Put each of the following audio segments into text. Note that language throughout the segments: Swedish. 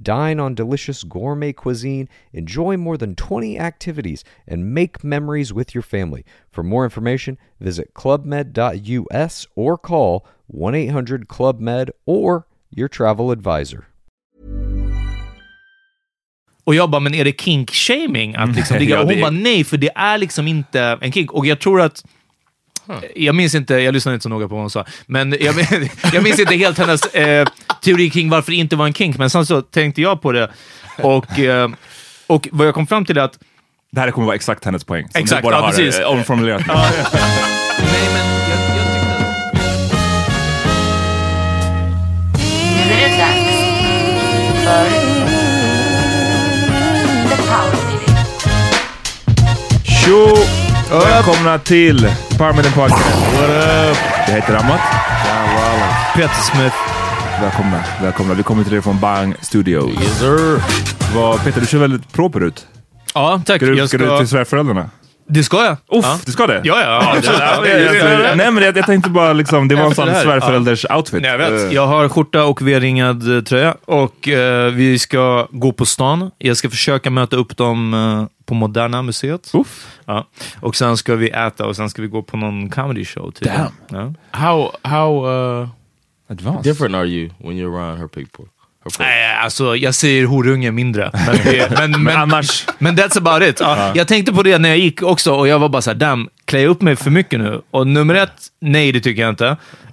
Dine on delicious gourmet cuisine, enjoy more than 20 activities, and make memories with your family. For more information, visit clubmed.us or call 1 800 Club Med or your travel advisor. Och jag bara, men är det kink-shaming? Att liksom och hon bara, nej, för det är liksom inte en kink. Och jag tror att Jag minns inte, jag lyssnade inte så noga på vad hon sa, men jag, jag minns inte helt hennes eh, teori kring varför det inte var en kink, men sen så tänkte jag på det och, eh, och vad jag kom fram till är att Det här kommer vara exakt hennes poäng. som Exakt, du bara ja, har precis. eh, omformulerat. Nej, men jag, jag tyckte att... Nu är det dags för The Power Meeting. Välkomna till Parmiden Podcast. What up? Jag heter Amat. Peter Smith. Välkomna. Välkomna. Vi kommer till er från Bang Studios. Yes sir. Vad, Peter, du ser väldigt proper ut. Ja, tack. Ska du, jag ska du till svärföräldrarna? Det ska jag. Uff, ja. du ska det? Ja, ja. ja, Ja, det- jag- det- det- jag- Nej men jag, jag tänkte bara liksom, det var en sån svärförälders outfit. Nej, jag vet. Eh, Jag har skjorta och V-ringad eh, tröja och eh, vi ska gå på stan. Jag ska försöka möta upp dem eh, på Moderna Museet. Uff. Ja. Och sen ska vi äta och sen ska vi gå på någon comedy show. tydligen. Ja. How how uh Advanced. different are you when you're around her people? Nej, alltså jag säger horunge mindre. Men, det, men, men, Men annars... men that's about it. Ja, Jag tänkte på det när jag gick också och jag var bara såhär, damn, klär jag upp mig för mycket nu? Och nummer ett, nej det tycker jag inte.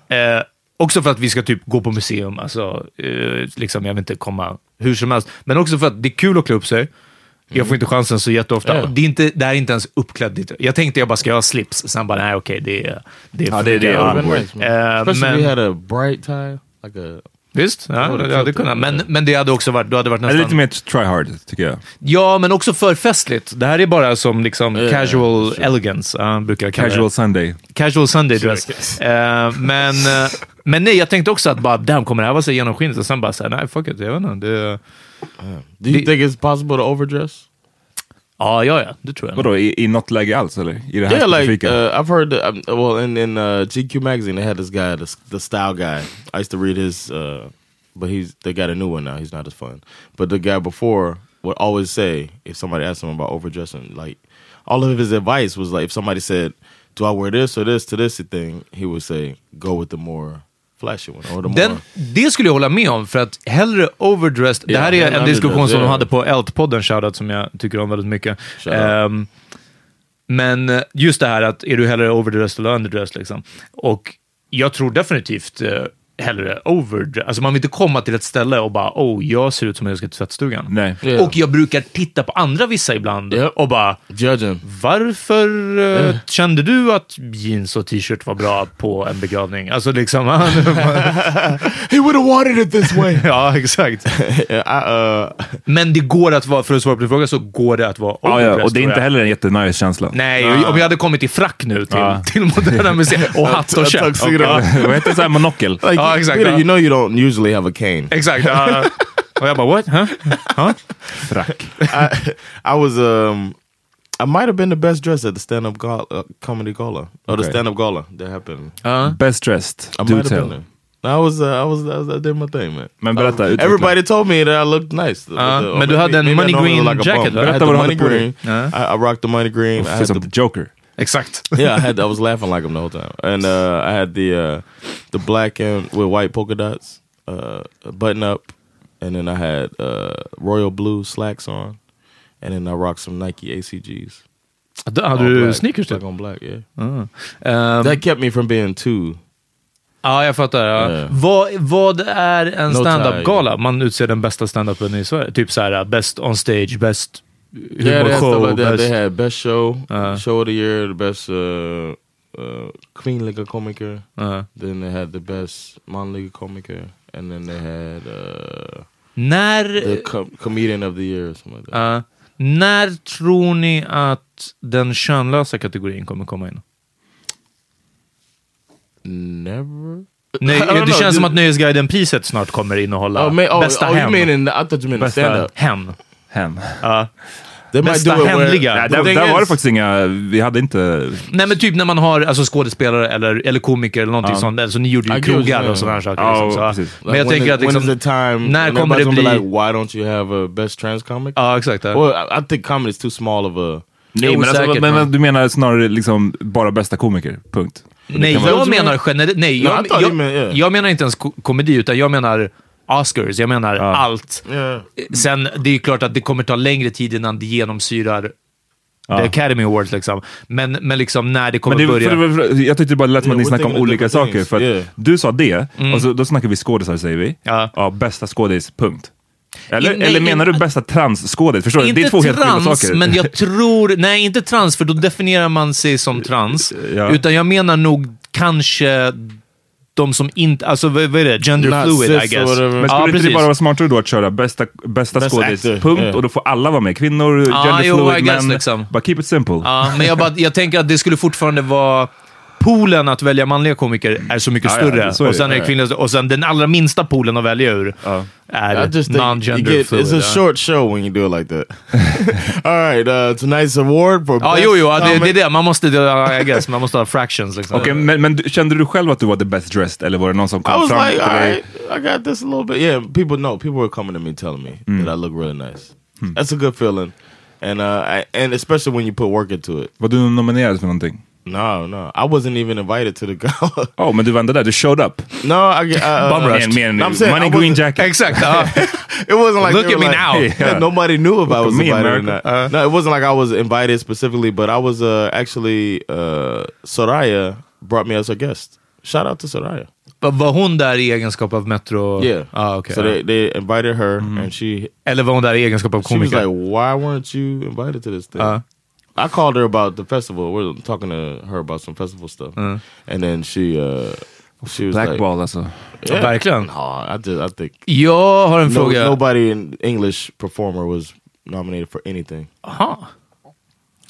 Eh, också för att vi ska typ gå på museum, alltså, eh, liksom, jag vill inte komma hur som helst. Men också för att det är kul att klä upp sig. Jag får inte chansen så jätteofta. Ja. Och Det, är inte, det här är inte ens uppklädd. Jag tänkte jag bara, ska jag ha slips? Sen bara, nej okej, det är det. Är Ja, det är det. Been nice. Eh, Especially men- we had a bright tie, like a Visst, ja, det hade är kunnat. Men, men det hade också varit, då hade det varit nästan... lite mer try hard, tycker jag. Ja, men också för festligt. Det här är bara som liksom Ja, casual sure. elegance, uh, brukar jag kalla Casual det. Sunday. Casual Sunday dress. Eh, men, eh, men nej, jag tänkte också att bara, damn, kommer det här vara så genomskinligt? Och sen bara såhär, nej, fuck it, jag vet inte. Det, Do you think it's possible to overdress? ja, ja, ja, det tror jag. Vadå, i, i något läge alls eller? I det här Yeah, like specifika? uh, I've heard that. Um, well, in in uh, GQ magazine, they had this guy, the, the style guy. I used to read his, uh, but he's they got a new one now. He's not as fun. But the guy before would always say if somebody asked him about overdressing, like all of his advice was like if somebody said, "Do I wear this or this to this thing?" He would say, "Go with the more flashy one the Den, more." det skulle jag hålla med om, för att hellre overdressed... det Ja, här är en diskussion som de hade på Elt-podden, shoutout, som jag tycker om väldigt mycket. Ehm, men eh, just det här att är du hellre overdressed eller underdressed? Liksom. Och jag tror definitivt eh, hellre overdressed. Alltså man vill inte komma till ett ställe och bara oh, jag ser ut som jag ska till tvättstugan. Nej. Yeah. Och jag brukar titta på andra vissa ibland Ja. och bara Judging. varför eh, kände du att jeans och t-shirt var bra på en begravning? Alltså liksom... He would have wanted it this way. ja, exakt. Uh, Men det går att vara, för att svara på din fråga, så går det att vara overdressed, ja, och det är inte heller en jättenice känsla. Nej, om jag hade kommit i frack nu till, Ja. till Moderna Museet och hatt och käpp. Vad heter det? Monokel? Like, Ja, exakt, Peter, ja. you know you don't usually have a cane. Exakt. ja. och jag bara, what? Huh? Huh? I, I was um I might have been the best dressed at the stand up gala, uh, comedy gala or the stand up gala that happened. Ja. Best dressed. I Do might have been tell. there. I was, uh, I was, I was, I did my thing, man. Men berätta, I was- everybody told me that I looked nice. Ja, But, uh, men du hade en I money green like jacket, I had Berätta the vad du money hade på dig. green. Ja. I, I rocked the money green. I Ser had the, the Joker. Exakt. yeah, I had. I was laughing like him the whole time, and uh, I had the uh, the black and with white polka dots uh, button up, and then I had uh, royal blue slacks on, and then I rocked some Nike ACGs. Hade du black, sneakers typ? black on black? Yeah, Ja. Ehm, that kept me from being too. Ja, jag fattar. Ja. Ja. Vad, vad är en No stand-up-gala? Man utser den bästa stand-upen i Sverige. Typ såhär, best on stage, best Yeah, had stuff humorshow, like that. best... They had best show, Uh. show of the year, the best uh, uh, kvinnliga komiker. Ja. Then they had the best manliga komiker, and then they had uh, När... the com comedian of the year or something like that. ja. När tror ni att den könlösa kategorin kommer komma in? Never. Nej, det know, känns som att Nöjesguiden-priset snart kommer innehålla Oh, man, oh, bästa oh, you hen. mean in, I thought you meant Bästa- stand They might Bästa händiga. Nej, där, där var det is- faktiskt inga... Vi hade inte... Nej men typ när man har alltså, skådespelare eller, eller komiker eller någonting Ja. sånt. Alltså, ni gjorde ju I krogar och sådana här saker. Ja, liksom, så. precis. Men jag when tänker att liksom, när kommer det bli... like, why don't you have a best trans comic? Ja, exakt. Well, I, I think comedy is too small of a. Nej, men, alltså, men, men- du menar snarare liksom bara bästa komiker? Punkt. Nej, jag menar generellt... Nej, jag, jag, menar inte ens ko komedi, utan jag menar Oscars. Jag menar Ja. allt. Yeah. Sen, det är ju klart att det kommer ta längre tid innan det genomsyrar Ja. The Academy Awards. Liksom. Men, men liksom när det kommer Men det, börja... för, för, för, jag tyckte det bara lät som att ni snackade om olika saker. things. För att Yeah. Du sa det, och så, då snackar vi skådisar säger vi. Ja. bästa skådis, punkt. Eller, In- nej, eller menar du bästa transskådis? Förstår du? inte Det är två helt skilda trans, saker. men jag tror... Nej, inte trans, för då definierar man sig som trans. Ja. Utan jag menar nog kanske de som inte... Alltså vad, vad är det? Gender Not fluid, I guess. whatever. Men skulle ja, inte det precis. bara vara smartare då att köra bästa, bästa Best skådis, actor, punkt, yeah. och då får alla vara med? Kvinnor, Ja, gender jo, fluid, guess, män. liksom. Bara keep it simple. Ja, men jag, bara, jag tänker att det skulle fortfarande vara... Poolen att välja manliga komiker är så mycket Ja, ja, större. så är och sen är det Ja. kvinliga, och sen den allra minsta poolen att välja ur Ja. är non-gender fluid. it's a ja. short show when you do it like that. All right, uh, tonight's award for Ja, best jo, jo, ja, det, det är det. Man måste, ja, I guess, man måste ha fractions. Liksom. Okej, men, men du- kände du själv att du var the best dressed, eller var det någon som I kom was fram like, till dig? right, I got this a little bit. Yeah, people know. People were coming to me telling me that I look really nice. That's a good feeling, and uh, I, and especially when you put work into it. Var du nominerad för någonting? No, no, I wasn't even invited to the gala. Oh, men du var ändå där, du showed up. no, I get uh, Bum uh, rushed. Mer än No, I'm saying money I green jacket. Exakt. Ja. It wasn't like Look at me like- now. Yeah. Yeah, nobody knew if I was me, invited or not. Uh. no, it wasn't like I was invited specifically, but I was uh, actually uh, Soraya brought me as a guest. Shout out to Soraya. But Var hon där i egenskap av Metro? Yeah. Ah, okay. So they, they invited her, and she Eller var hon där i egenskap av she was like, "Why weren't you invited to this thing?" Uh. I called her about the festival. We're talking to her about some festival stuff, Uh. and then she uh, she was Blackball alltså. like, yeah. Verkligen. No, I just I think Jag har en no, fråga. nobody in English performer was nominated for anything. Aha.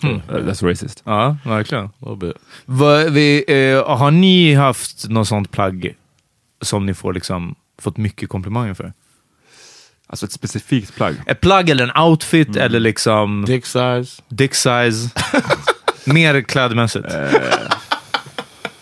Uh, That's racist. Ja, verkligen. A little bit. Va, vi, eh, har ni haft något sånt plagg som ni får liksom, fått mycket komplimanger för? Alltså ett specifikt plagg. Ett plagg eller en outfit eller liksom Dick size. dick size? Mer klädmässigt.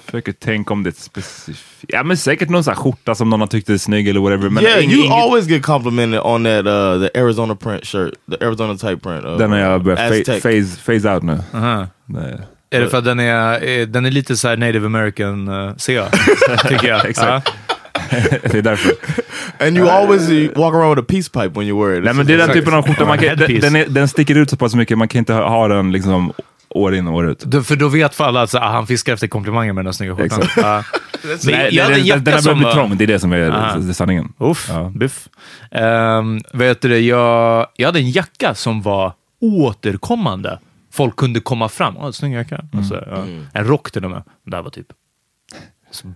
Försöker tänka om det är specifikt... Ja men säkert någon sån här skjorta som någon har tyckt är snygg eller whatever. Men yeah, ing- you always get complimented on that uh, the Arizona print shirt, the Arizona type print. Of, Den har jag uh, börjat phase, phase out nu. Aha. Nej. Är det för att den är, eh, den är lite så här native american, uh, ser jag. tycker jag. Exakt. det är därför. And you always uh, walk around with a peace pipe when you wear it. Nej men det är den typen av skjorta man kan, den, är, den sticker ut så pass mycket, man kan inte ha, ha den liksom år in och år ut. Då, för då vet för alla att så, ah, han fiskar efter komplimanger med den snygga skjortan. Exakt. Men Nej, jag hade en den, den har börjat bli trång, det är det som är, Aha. det är sanningen. Uff, Ja. biff. Um, vet du det, jag, jag hade en jacka som var återkommande. Folk kunde komma fram. Åh, snygg jacka. Alltså, ja. En rock till och med. Det här var typ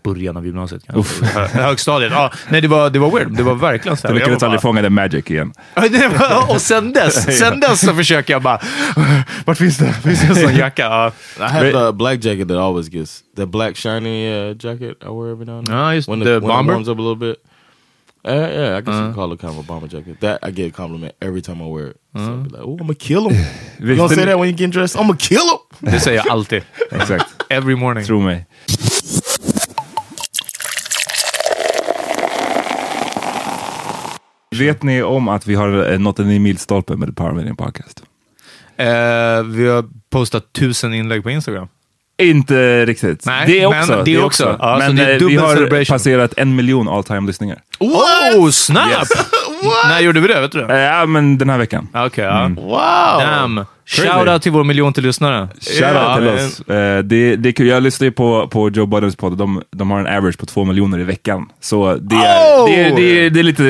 början av gymnasiet. kanske. Hö- Högstadiet. Ja, nej, det var, det var weird. Det var verkligen så. Du här. Jag lyckades aldrig fånga den magic igen. Och sen dess, sen dess så försöker jag bara... Vart finns det? Finns det en sån jacka? Ja, I have the black jacket that always gets the black shiny uh, jacket I wear every now and then. Ja, just when, the the, when bomber? it warms up a little bit. Uh, yeah, I guess you can call it kind of a bomber jacket. That I get a compliment every time I wear it. So I'll be like, "Oh, I'm gonna kill him." you gonna say that when you get dressed? I'm gonna kill him. det säger jag alltid. Exakt, Every morning. tro mig. Vet ni om att vi har eh, nått en ny milstolpe med The Power Meeting Podcast? Eh, vi har postat tusen inlägg på Instagram. Inte riktigt. Nej, det men också. det också. Ja, men det är vi har passerat en miljon all time lyssningar. Oh, snabbt! När gjorde vi det? Vet du det? Ja, men den här veckan. Okej, ja. Wow. Damn. Shoutout till vår miljon till lyssnare. Shoutout Ja, till oss. Eh, det, det är kul. Jag lyssnar ju på, på Joe Buddens podd. De, de har en average på två miljoner i veckan. Så det är, Oh! det är, det är, det är lite,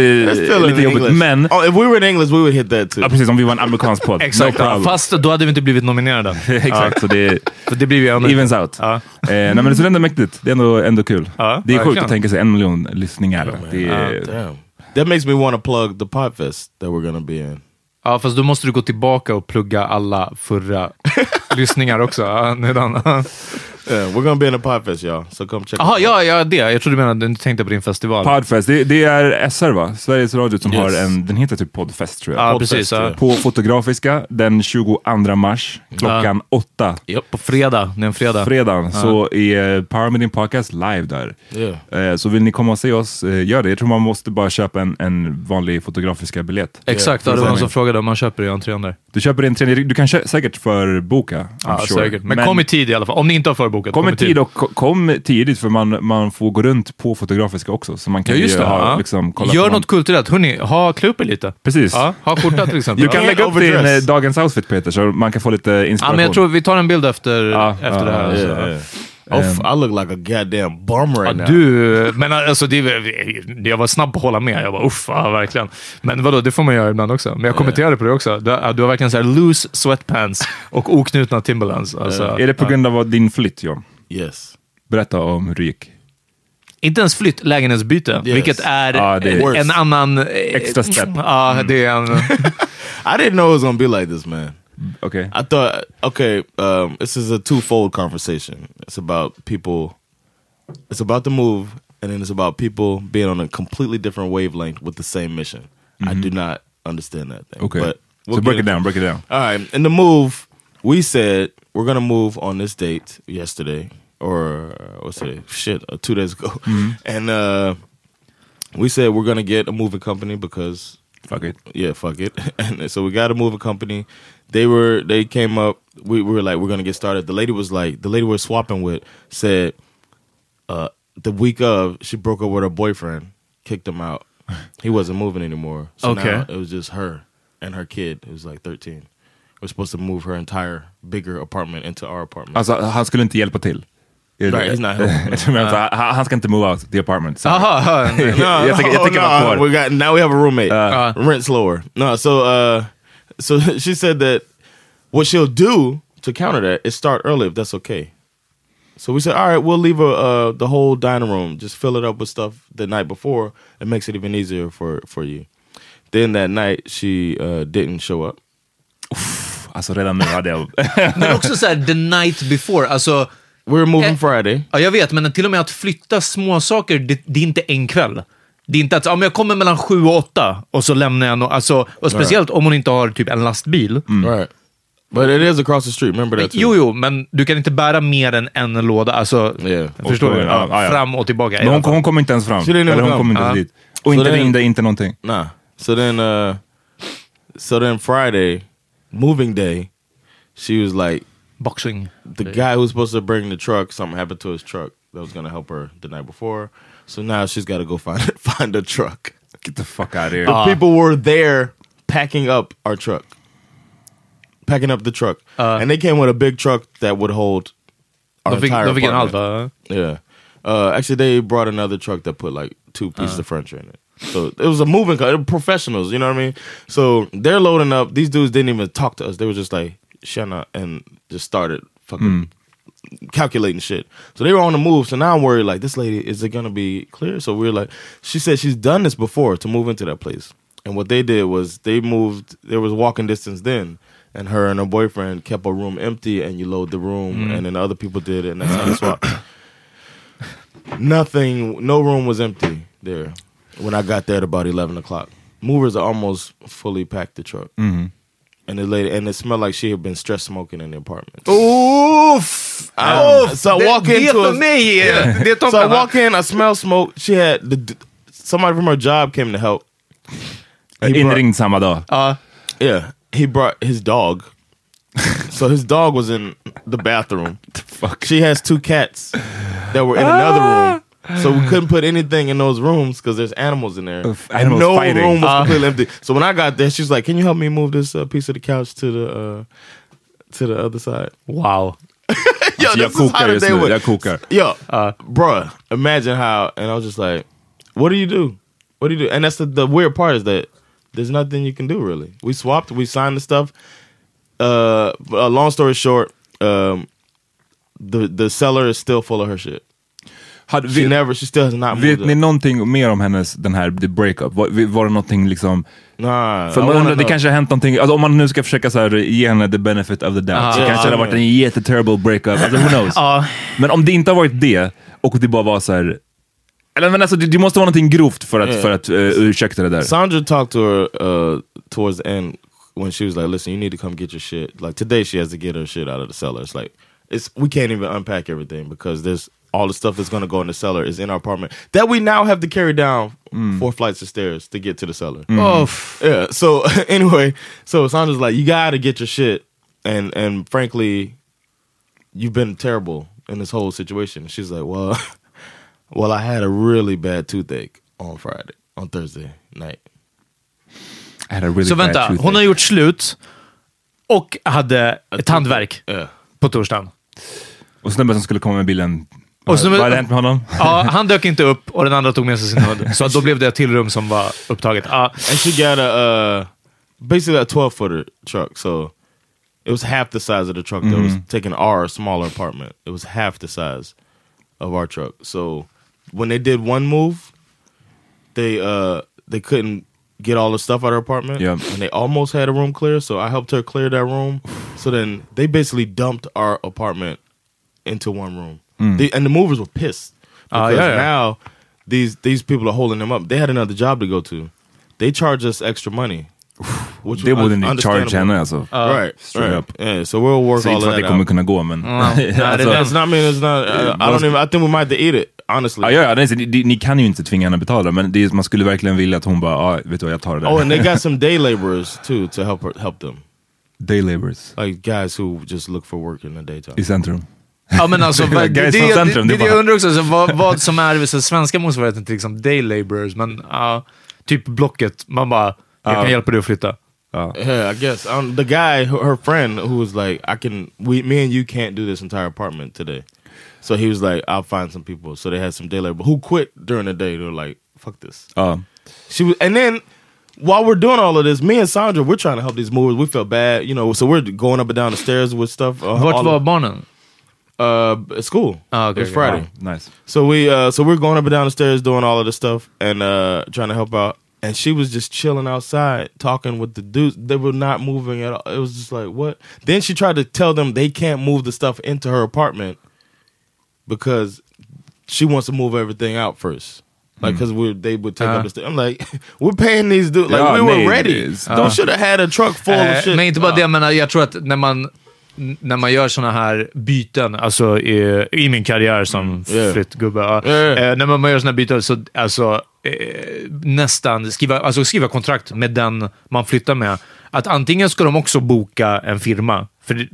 lite jobbigt. English. Men, oh, if we were in English, we would hit that too. ja, precis, om vi var en amerikansk podd. Exakt, no fast då hade vi inte blivit nominerade. Exakt, så det För det blir vi ändå evens out. Ja. Eh, nej, men det är ändå mäktigt. Det är ändå, ändå kul. Det är sjukt att tänka sig en miljon lyssningar. det är, Damn. That makes me want to plug the Podfest that we're gonna be in. Ja, fast då måste du gå tillbaka och plugga alla förra lyssningar också. Ja. Yeah, we're gonna be in a podfest, y'all. So come check. Out. ja, ja, det. Jag trodde du menade du tänkte på din festival. Podfest, det, det är SR va? Sveriges Radio som Yes. har en, den heter typ Podfest tror jag. ja, Podfest, precis. Ja. ja. På Fotografiska den 22 mars klockan åtta. På fredag. Det är en fredag. Fredagen så är Power Meeting Podcast live där. Yeah. Eh, Så vill ni komma och se oss, eh, gör det. Jag tror man måste bara köpa en, en vanlig fotografiska biljett. Exakt, ja, det var någon som frågade om man köper i entrén där. Du köper en tredje, du kan kö- säkert förboka. Ja, sure. säkert. Men, kom i tid i alla fall. Om ni inte har förbokat. Kom i tid och ko- kom tidigt för man, man får gå runt på Fotografiska också. Så man kan Ja, just ju det. ha, ja. liksom, Gör något kulturellt. Hörni, ha, klä upp er lite. Precis. Ja, ha skjorta till exempel. Du kan ja. lägga upp din eh, dagens outfit Peter, så man kan få lite ja, inspiration. men jag tror vi tar en bild efter, Ja, efter ja, det här. Oh, f- I look like a goddamn bum right Ja, now. du, men alltså, det, jag var snabb på att hålla med. Jag bara, uff, ja, verkligen. Men vadå, det får man göra ibland också. Men jag kommenterade på det också. Du, ja, du har verkligen så här loose sweatpants och oknutna Timberlands. Alltså, Är det på grund av din flytt John? Yes. Berätta om hur det gick. Inte ens flytt, lägenhetsbyte. Vilket är, det är en annan... eh, Extra step. Ja, det är en... I didn't know it was gonna be like this, man. Okej. I thought, okay, um, this is a twofold conversation. It's about people, it's about the move, and then it's about people being on a completely different wavelength with the same mission. I do not understand that thing. Okay. But so we'll break it down, break it down. All right. In the move, we said we're gonna move on this date yesterday, or uh, what's it? Shit, uh, two days ago, and uh, we said we're gonna get a moving company because Fuck it. yeah, fuck it. and so we got a moving company. They were they came up. We, we were like, we're gonna get started. The lady was like, the lady we're swapping with said, uh, the week of she broke up with her boyfriend, kicked him out. He wasn't moving anymore. So Okay. now it was just her and her kid, who was like 13. We're supposed to move her entire bigger apartment into our apartment. Alltså, han skulle inte hjälpa till. Är det- Right, he's not helping. Jag tror att han, han ska inte move out the apartment. Så. Aha, no, jag tänker, jag tänker no, vara kvar. we got now we have a roommate. Uh. Rent's lower. No, so uh, so she said that what she'll do to counter that is start early if that's okay. So we said, all right, we'll leave a, uh, the whole dining room, just fill it up with stuff the night before. It makes it even easier for for you. Then that night she uh, didn't show up. Alltså redan nu hade jag... Men också så här, the night before. Alltså, We were moving Eh. Friday. ja, jag vet, men till och med att flytta små saker, det, det är inte en kväll. Det är inte att ja, men jag kommer mellan sju och åtta och så lämnar jag no alltså, Och speciellt om hon inte har typ en lastbil. Right. But it is across the street. Remember that too. Jo, jo, men du kan inte bära mer än en låda. Alltså, Yeah. Förstår Och- du? ja, Ja, ja. Fram och tillbaka. Men hon, hon kom inte ens fram. Eller hon kom inte Ja. dit. Och Så inte ringde, inte någonting. Nah. So then uh so then Friday, moving day, she was like Boxing. the guy who was supposed to bring the truck, something happened to his truck that was gonna help her the night before. So now she's gotta go find find a truck. Get the fuck out of here. The people were there packing up our truck. Packing up the truck. and they came with a big truck that would hold our De fick, entire de fick en halv, apartment. va? Yeah. Uh, actually, they brought another truck that put like two pieces of furniture in it. So it was a moving car. They were professionals, you know what I mean? So they're loading up. These dudes didn't even talk to us. They were just like, Shanna, and just started fucking hmm. Calculating shit. So they were on the move. So now I'm worried, like, this lady, is it going to be clear? So we are like, she said she's done this before to move into that place. And what they did was they moved, there was walking distance then. And her and her boyfriend kept a room empty, and you load the room, and then other people did it, and that's how they swapped. Nothing, no room was empty there when I got there at about 11 o'clock. Movers are almost fully packed the truck. Mm-hmm. And the lady, and it smelled like she had been stress smoking in the apartment. Oof! Um, so I walk det, det into för a- mig är... Det är So I walk in, I smell smoke. She had the somebody from her job came to help. He brought- Inringd samma dag. Ja. yeah, he brought his dog. so his dog was in the bathroom. Fuck. She has two cats that were in another room. So we couldn't put anything in those rooms because there's animals in there. Of And animals no fighting. room was Uh. completely empty. So when I got there, she's like, "Can you help me move this uh, piece of the couch to the uh, to the other side?" Wow. Yo, jag this is kokar how the just day went. jag kokar. Yo, bruh, imagine how. And I was just like, "What do you do? What do you do?" And that's the, the weird part is that there's nothing you can do really. We swapped, we signed the stuff. Uh, uh long story short, um, the the seller is still full of her shit. Hade, She vet, never, she still has not moved vet ni någonting mer om hennes, den här the breakup? Var, var det någonting liksom... Nah, För I man undrar, det kanske har hänt någonting, alltså om man nu ska försöka så här, ge henne the benefit of the doubt, Ah. så Ja, kanske det har varit en jätteterrible breakup, alltså who knows? Ja, Men om det inte har varit det, och det bara var så här... Eller men alltså det, det måste vara någonting grovt för att, Ja. för att uh, ursäkta det där. Sandra talked to her uh, towards the end when she was like, "Listen, you need to come get your shit." Like today, she has to get her shit out of the cellar. It's like it's we can't even unpack everything because there's all the stuff that's going to go in the cellar is in our apartment that we now have to carry down mm. four flights of stairs to get to the cellar. Mm. Oh, mm. Uff. Yeah. So anyway, so Sandra's like, you gotta get your shit, and and frankly, you've been terrible in this whole situation. She's like, well, well, I had a really bad toothache on Friday, on Thursday night. I had a really Så bad vänta, toothache. hon har gjort slut och hade ett tandvärk Yeah. på torsdagen. Och snubben som skulle komma med bilen, Och snubben- vad hade hänt med honom? Ja, han dök inte upp och den andra tog med sig sin hund. Så då blev det ett till rum som var upptaget. Ja, And she got a uh, basically a twelve footer truck, so it was half the size of the truck that was taking our smaller apartment. It was half the size of our truck. So when they did one move, they uh they couldn't get all the stuff out of her apartment, Yeah. and they almost had a room clear. So I helped her clear that room. So then they basically dumped our apartment into one room, They- and the movers were pissed Ah, because yeah, yeah. now these these people are holding them up. They had another job to go to. They charge us extra money. Which Det borde ni charge henne alltså. right, straight right. up. Yeah, so we'll work Så all inte att that det kommer kunna gå men... That's alltså, not mean it's not. I, I don't even. I think we might have to eat it. Honestly. ja, ja, ja, ni, ni kan ju inte tvinga henne att betala, men det man skulle verkligen vilja att hon bara, ja, vet du vad, jag tar det där. Oh, and they got some day laborers too to help her, help them, Day laborers like guys who just look for work in the daytime. i centrum. Ja, men alltså, det, det, det, det, jag undrar också, alltså, vad, vad som är så svenska motsvarigheten till liksom day laborers, men ja, typ Blocket, man bara, jag kan hjälpa dig att flytta. Yeah, I guess um, the guy, her friend, who was like, "I can, we, me and you can't do this entire apartment today." So he was like, "I'll find some people." So they had some day labor who quit during the day. They were like, "Fuck this." Ja. She was, and then while we're doing all of this, me and Sandra, we're trying to help these movers. We felt bad, you know. So we're going up and down the stairs with stuff. Uh, Vart var barnen? Uh, at school. Ah, okay, it was okay. Friday. Nice. So we uh so we're going up and down the stairs doing all of this stuff and uh trying to help out. And she was just chilling outside talking with the dudes. They were not moving at all. It was just like what? Then she tried to tell them they can't move the stuff into her apartment because she wants to move everything out first. Like, because we they would take Uh. up the stairs. I'm like, we're paying these dudes. Like, we were ready. det är- They should have had a truck full Eh, of shit. Men inte bara det, menar, jag tror att när man, när man gör såna här byten, alltså i, i min karriär som Yeah. flyttgubbe. Yeah. eh, när man gör såna här byten så alltså, eh, nästan skriva, alltså skriva kontrakt med den man flyttar med. Att antingen ska de också boka en firma, för det,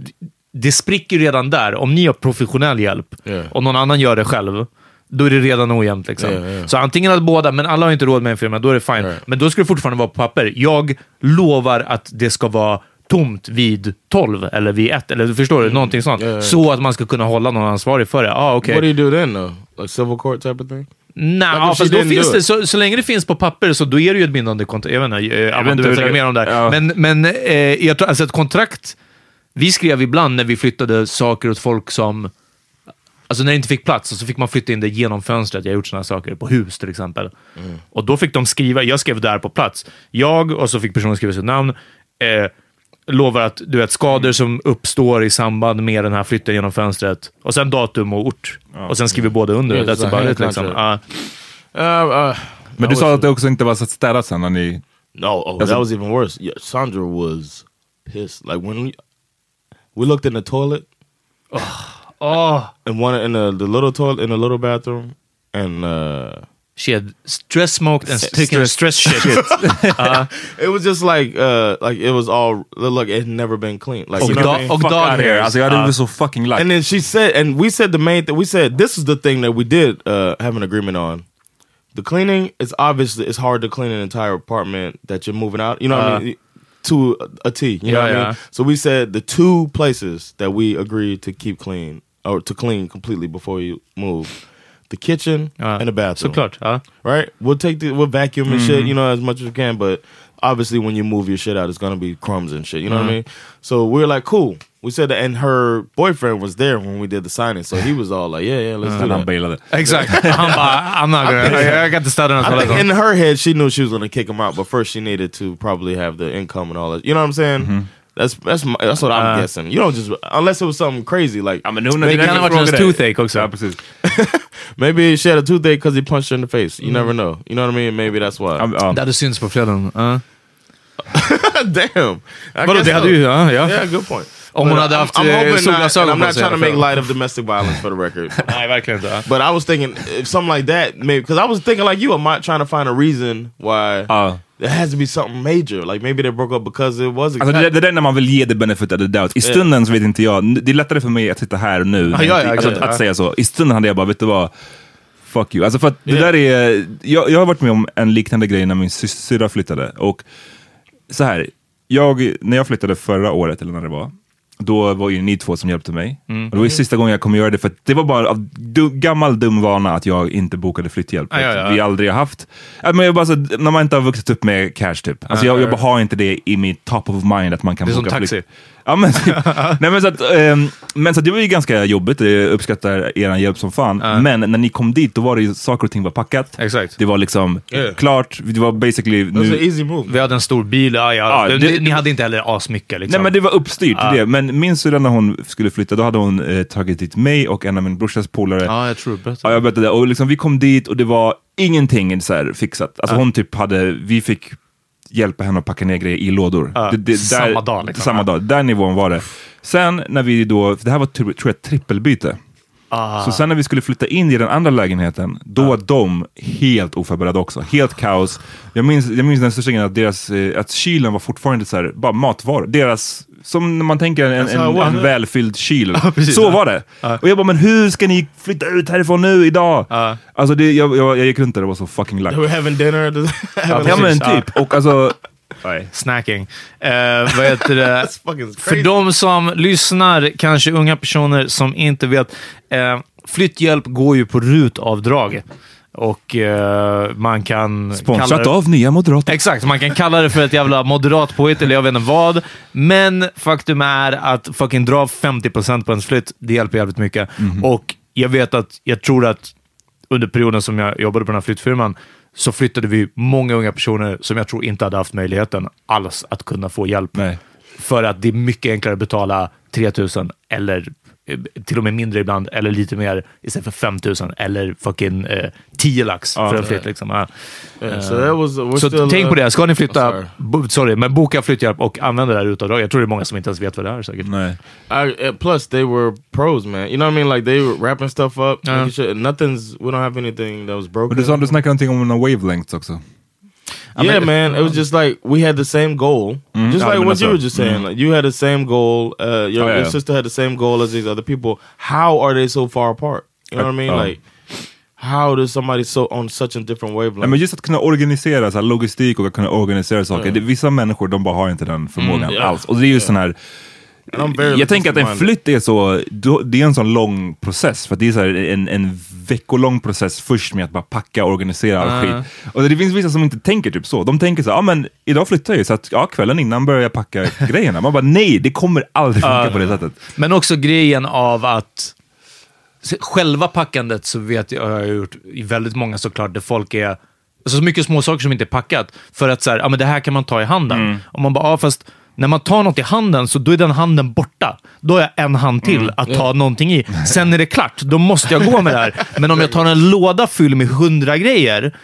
det spricker ju redan där. Om ni har professionell hjälp Yeah. och någon annan gör det själv, då är det redan ojämnt. Liksom. Yeah, yeah. Så antingen att båda, men alla har inte råd med en firma, då är det fine. Right. Men då ska det fortfarande vara på papper. Jag lovar att det ska vara tomt vid 12 eller vid 1, eller förstår du? Någonting sånt. Yeah, yeah. Så att man ska kunna hålla någon ansvarig för det. Ah, okej. What do you do then though? Like civil court type of thing? Nej, she fast då finns det, så, så länge det finns på papper så då är det ju ett bindande kontrakt. Jag vet inte, eh, Amanda, vet du inte vet hur säkert mer om det här. Men, men eh, jag tror, alltså ett kontrakt, vi skrev ibland när vi flyttade saker åt folk som Alltså när det inte fick plats så fick man flytta in det genom fönstret. Jag har gjort sådana saker på hus till exempel. Och då fick de skriva, jag skrev där på plats. Jag, och så fick personen skriva sitt namn, eh, lovar att du vet, skador som uppstår i samband med den här flytten genom fönstret. Och sen datum och ort. Och sen skriver båda under. Yeah, That's about it. Liksom. Ja. Uh, uh, Men du sa att det också inte var så städat sen när ni... No, oh, that a- was even worse. Yeah, Sandra was pissed. Like when we, we looked in the toilet, Åh, and one in the, the little toilet in the little bathroom, and uh, she had stress smoked and taken stress shit. it was just like uh, like it was all look. It had never been clean. Like Och you know what I da- mean? och Fuck dog out here. hairs. Alltså jag hade Ja. blivit så fucking lack. And then she said, and we said the main thing. We said this is the thing that we did uh, have an agreement on. The cleaning is obviously it's hard to clean an entire apartment that you're moving out. You know what I Uh. mean? To a, a T. You know Yeah, I yeah. mean? So we said the two places that we agreed to keep clean or to clean completely before you move. The kitchen Ja, and the bathroom. Såklart. huh? Right? We'll take the we'll vacuum and shit, mm-hmm. you know, as much as we can, but obviously when you move your shit out, it's gonna be crumbs and shit. You know what I mm-hmm. mean? So we're like, cool. We said that, and her boyfriend was there when we did the signing, so he was all like, "Yeah, yeah, let's uh, do Men han that." bailade. Exakt. Han bara, I'm not gonna, I, I got the stud I think in her head, she knew she was going to kick him out, but first she needed to probably have the income and all that. You know what I'm saying? Mm-hmm. That's that's my, that's what I'm Uh, guessing. You don't just unless it was something crazy like Ja, men hon, Det kan ha varit hennes toothache också. Ja, precis. maybe she had a toothache because he punched her in the face. You never know. You know what I mean? Maybe that's why. Ja, ja. Det hade synts på fredagen. Ja. Damn. I Vadå, guess det hade so. ju... Ja, ja. Yeah, good point. Om hon hade I'm- haft, I'm eh, not, solglasögon I'm på not sig i trying to alla make light of domestic violence for the record. Nej, verkligen inte. But I was thinking if something like that, maybe because I was thinking like you, I'm not trying to find a reason why Ja. there has to be something major. Like maybe they broke up because it was Alltså det, det där är när man vill ge the benefit of the doubt. I stunden så vet inte jag. Det är lättare för mig att sitta här nu. Ja, ja, ja, alltså, exakt. att, att säga så. I stunden hade jag bara, vet du vad? Fuck you. Alltså för att det Yeah. där är... Jag, jag har varit med om en liknande grej när min sy- syrra flyttade. Och så här, jag, när jag flyttade förra året, eller när det var, då var ju ni två som hjälpte mig. Mm. Och det var ju sista gången jag kommer göra det, för det var bara av du, gammal dum vana att jag inte bokade flytthjälp. Ja, ja, ja. Vi aldrig har haft, ja, men jag bara så, när man inte har vuxit upp med cash typ. Alltså jag, jag bara har inte det i mitt top of mind att man kan Det är som boka taxi. Ja, men, nej, men, så att, ehm, men så att det var ju ganska jobbigt, jag uppskattar er hjälp som fan. Men när ni kom dit, då var det ju saker och ting var packat. Exakt. Det var liksom Yeah. klart, det var basically... It was an Nu, easy move. Vi hade en stor bil, ja, ja. Ja, Det- det- ni hade inte heller asmycket liksom. nej men det var uppstyrt Ja. det. Men min syrra när hon skulle flytta, då hade hon eh, tagit dit mig och en av min brorsas polare. Ja, jag tror det. Ja, jag berättade. Och liksom, vi kom dit och det var ingenting så här fixat. Alltså hon typ hade, vi fick hjälpa henne att packa ner grejer i lådor. Ja, samma dag, liksom. Samma dag, där nivån var det. Sen när vi då, det här var tror jag trippelbyte. Ah. Så sen när vi skulle flytta in i den andra lägenheten, då var de helt oförberedda också. Helt kaos. Jag minns, jag minns den största grejen att, deras, eh, att kylen var fortfarande så här, bara matvaror. Deras, som när man tänker en, en, was, en yeah. välfylld kyl. precis, så var det. Och jag bara, men hur ska ni flytta ut härifrån nu idag? Ja. Alltså det, jag, jag, jag gick runt där och var så fucking lack. Having dinner. having Ja men typ. Och alltså, Snacking. Eh, vad heter det? För de som lyssnar, kanske unga personer som inte vet. Eh, flytthjälp går ju på rutavdrag. Och eh, man kan... kalla Sponsrat det- av Nya Moderater. Exakt, man kan kalla det för ett jävla moderat påhitt eller jag vet inte vad. Men faktum är att fucking dra 50% på ens flytt, det hjälper jävligt mycket. Och jag vet att, jag tror att under perioden som jag jobbade på den här flyttfirman så flyttade vi många unga personer som jag tror inte hade haft möjligheten alls att kunna få hjälp. Nej. För att det är mycket enklare att betala 3000 eller till och med mindre ibland, eller lite mer istället för 5000 eller fucking eh, 10 lax för en flytt. Liksom. Ja. Yeah, so that was. Så still, tänk uh, på det, ska ni oh, flytta, sorry. sorry, men boka flytthjälp och använda det här utavdraget. Jag tror det är många som inte ens vet vad det är säkert. Nej. I, uh, plus, they were pros, man. You know what I mean? Like they were wrapping stuff up. Making sure- nothing's. We don't have anything that was broken. Men du sa du snackade någonting om några wavelengths också. Yeah, man. It was just like we had the same goal, just Yeah, I like mean, what you were just saying. Like you had the same goal. Uh, your, Oh, yeah, your yeah. sister had the same goal as these other people. How are they so far apart? You know what I mean? Oh. Like, how does somebody so on such a different wavelength? Nej, men just att kunna organisera så här, logistik och att kunna organisera saker. Ja. Det, vissa människor de bara har inte den förmågan ja. alls. Och det är just sån här... Jag tänker att en flytt är så, det är en sån lång process. För det är så en, en veckolång process först med att bara packa och organisera all Ja. skit. Och det finns vissa som inte tänker typ så. De tänker så, ja men idag flyttar jag ju så att ja, kvällen innan börjar jag packa grejerna. Man bara nej, det kommer aldrig funka på det sättet. Men också grejen av att själva packandet så vet jag, har jag gjort i väldigt många såklart, där folk är Alltså så mycket små saker som inte är packat. För att så här, ja, men det här kan man ta i handen. Och man bara, ja, fast när man tar något i handen så då är den handen borta. Då har jag en hand till att ta någonting i. Sen är det klart, då måste jag gå med det här. Men om jag tar en låda full med hundra grejer,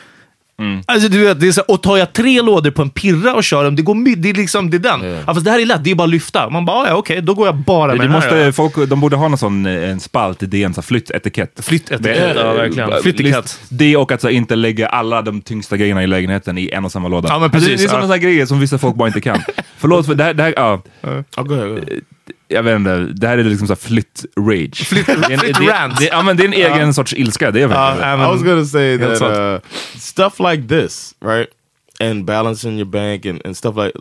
Alltså du vet, det är så, och tar jag tre lådor på en pirra och kör dem, det går det är liksom, det är den. Ja, fast det här är lätt, det är bara att lyfta. Man bara, "Ah, ja okej, då går jag bara med Det här. måste, ja. folk, de borde ha någon sån eh, en spalt i DN, här flyttetikett. Flyttetikett, ja verkligen. Eh, Flyttetikett. Det och att så, här, inte lägga alla de tyngsta grejerna i lägenheten i en och samma låda. Ja, men Alltså, precis, det är sådana ja. grejer som vissa folk bara inte kan. Förlåt, för det här, det här, ja, Oh, jag vet inte, det här är liksom så här flytt-rage. Flytt, flytt-rant. Ja, men det är en egen sorts ilska, det är verkligen men- I was gonna say that uh, stuff like this, right, and balancing your bank and, and stuff like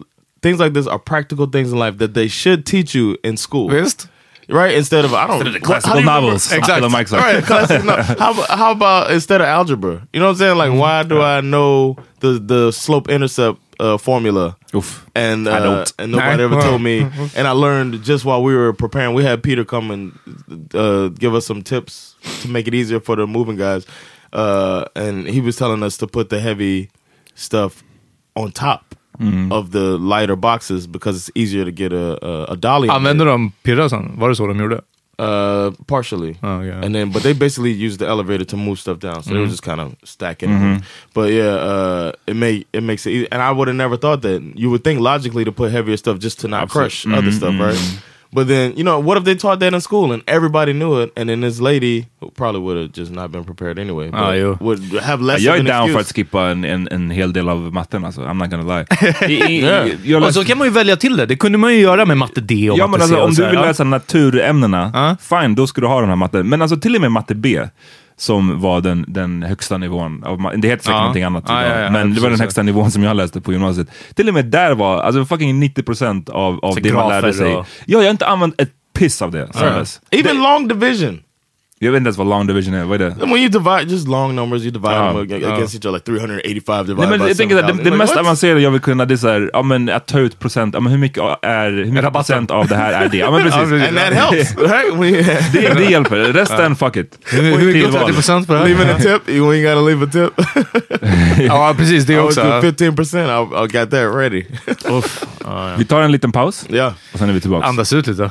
things like this are practical things in life that they should teach you in school, Visst? right? Instead of I don't what- how classical remember- novels. exactly. Eller Mike sa. All right, classic no- how, how about instead of algebra? You know what I'm saying? Like, why do I know the the slope intercept uh, formula, Oof. and I uh, don't. and nobody ever told me. And I learned just while we were preparing. We had Peter come and uh, give us some tips to make it easier for the moving guys, uh, and he was telling us to put the heavy stuff on top Mm. of the lighter boxes because it's easier to get a a, a dolly. Använde de pirrar sen? Var det så de gjorde? Uh, partially. Oh, yeah. And then, but they basically used the elevator to move stuff down, so they were just kind of stacking. it. But yeah, uh, it may it makes it easy. And I would have never thought that. You would think logically to put heavier stuff just to not Absolutely. crush other stuff, right? But then you know, what if they taught that in school and everybody knew it, and then this lady who probably would have just not been prepared anyway. But Ah, would have less. Jag of är an down för excuse. att skippa en, en, en hel del av matten alltså. I'm not gonna lie. I, i, Yeah. jag Och läste- så kan man ju välja till det. Det kunde man ju göra med matte D och Ja matte men C. alltså och om du vill läsa naturämnena, Ja. fine då ska du ha den här matten. Men alltså till och med matte B, som var den, den högsta nivån, det heter säkert Ja. någonting annat Ja, idag, ja, ja, men det var den högsta nivån som jag läste på gymnasiet. Till och med där var, alltså fucking 90% av, av Så det man lärde sig. och- Ja, jag har inte använt ett piss av det. sedan dess. Even long division. Jag vet inte ens vad long division är, vad är det? When you divide just long numbers, you divide Ah, them ag- ah. against each other, like 385 divided Nej, men by jag tänker att det, 7,000. det Like, mest avancerade jag vill kunna det är såhär, ja men att ta ut procent, ja men hur mycket är, hur mycket procent av det här är det? Ja men precis. And that helps, right? Det, det hjälper, resten fuck it. Hur mycket Tillval. 30% på det här? leaving a tip, you ain't gotta leave a tip. Ja, precis. Det också. do 15%, I, I got that ready. Uff. Ja, ja. Vi tar en liten paus yeah. och sen är vi tillbaka. Andas ut lite.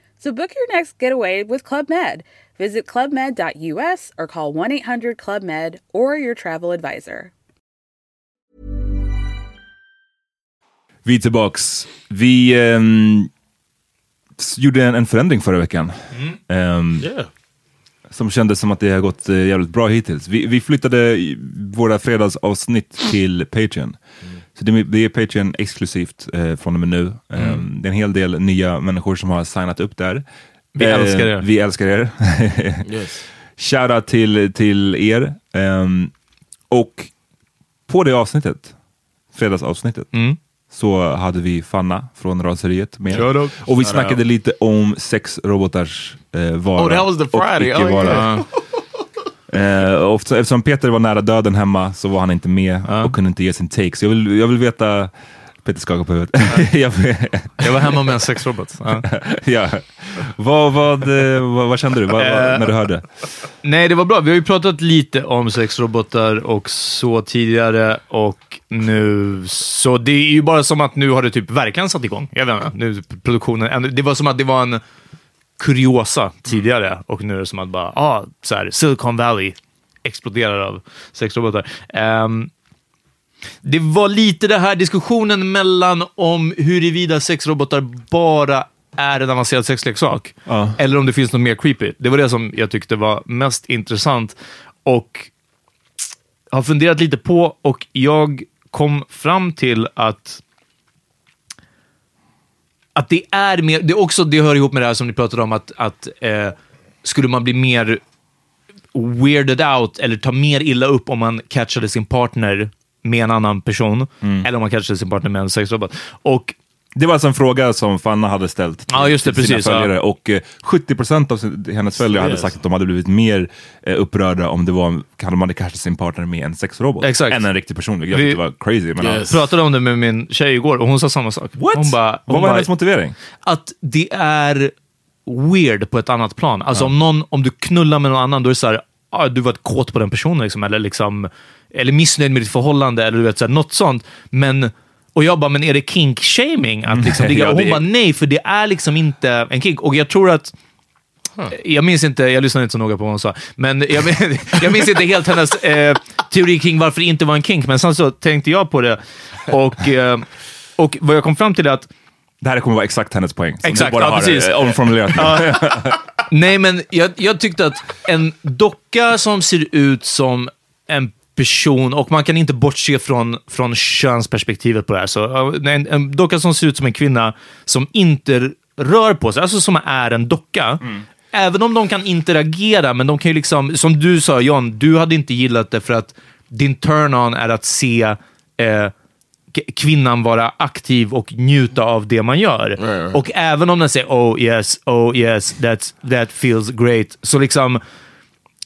So book your next getaway with Club Med. Visit clubmed.us or call 1 800 Club Med or your travel advisor. Vi är tillbaks. Vi s- gjorde en, en förändring förra veckan. Ehm, Yeah. Som kändes som att det har gått eh, jävligt bra hittills. Vi, vi flyttade våra fredagsavsnitt till Patreon. Så det, är- det är Patreon exklusivt eh, från och med nu. Ehm, det är en hel del nya människor som har signat upp där. Vi Eh, älskar er. Vi älskar er. Yes. Shoutout till, till er. Ehm, och på det avsnittet, fredagsavsnittet, Mm. så hade vi Fanna från Raseriet med. Shoutout. Och vi snackade lite om sexrobotars eh, vara Oh, that was the och Friday. icke Oh, vara. yeah. Eh, eftersom Peter var nära döden hemma så var han inte med och kunde inte ge sin take. Så jag vill, jag vill veta, Peter skakar på huvudet. jag, Jag var hemma med en sexrobot. Ja. ja. vad, vad, eh, vad, vad kände du vad, vad, när du hörde? Nej, det var bra. Vi har ju pratat lite om sexrobotar och så tidigare och nu så det är ju bara som att nu har det typ verkligen satt igång. Jag vet inte, nu produktionen. Det var som att det var en kuriosa tidigare och nu är det som att bara, ah, så här, Silicon Valley exploderar av sexrobotar. Ehm, det var lite det här diskussionen mellan om huruvida sexrobotar bara är en avancerad sexleksak Ja. eller om det finns något mer creepy. Det var det som jag tyckte var mest intressant och har funderat lite på och jag kom fram till att att det är mer, det också, det hör ihop med det här som ni pratade om, att, att eh, skulle man bli mer weirded out eller ta mer illa upp om man catchade sin partner med en annan person, eller om man catchade sin partner med en sexrobot. Och Det var alltså en fråga som Fanna hade ställt till, Ja, det, till sina precis, ja. följare och eh, 70% av sin, hennes följare hade sagt att de hade blivit mer eh, upprörda om det var, hade man catchat sin partner med en sexrobot Exakt. än en riktig person. vilket Jag Vi- tyckte var crazy. Men, Yes. pratade om det med min tjej igår och hon sa samma sak. What? Hon bara, hon Vad var bara, hennes motivering? att det är weird på ett annat plan. Alltså om, någon, om du knullar med någon annan, då är det så här, ah, du var kåt på den personen, liksom, eller, liksom, eller missnöjd med ditt förhållande, eller du vet, så här, något sånt. Men, och jag bara, men är det kink-shaming? Att liksom, ligga? Och hon bara, nej, för det är liksom inte en kink. Och jag tror att jag minns inte, jag lyssnade inte så noga på vad hon sa, men jag, jag minns inte helt hennes eh, teori kring varför det inte var en kink, men sen så tänkte jag på det och, eh, och vad jag kom fram till är att Det här kommer vara exakt hennes poäng. som Exakt, du bara ja, har precis. eh, omformulerat. Nej, men jag, jag tyckte att en docka som ser ut som en person, och man kan inte bortse från, från könsperspektivet på det här. Så, en, en docka som ser ut som en kvinna som inte rör på sig, alltså som är en docka. Även om de kan interagera, men de kan ju liksom, som du sa John, du hade inte gillat det för att din turn-on är att se eh, kvinnan vara aktiv och njuta av det man gör. Right. Och även om den säger oh yes, oh yes, that's, that feels great, så liksom,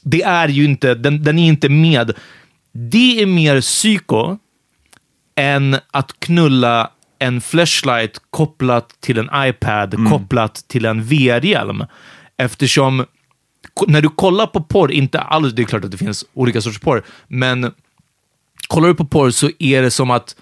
det är ju inte, den, den är inte med. Det är mer psyko än att knulla en flashlight kopplat till en iPad, kopplat till en VR-hjälm. Eftersom när du kollar på porr, inte alls, det är klart att det finns olika sorters porr, men kollar du på porr så är det som att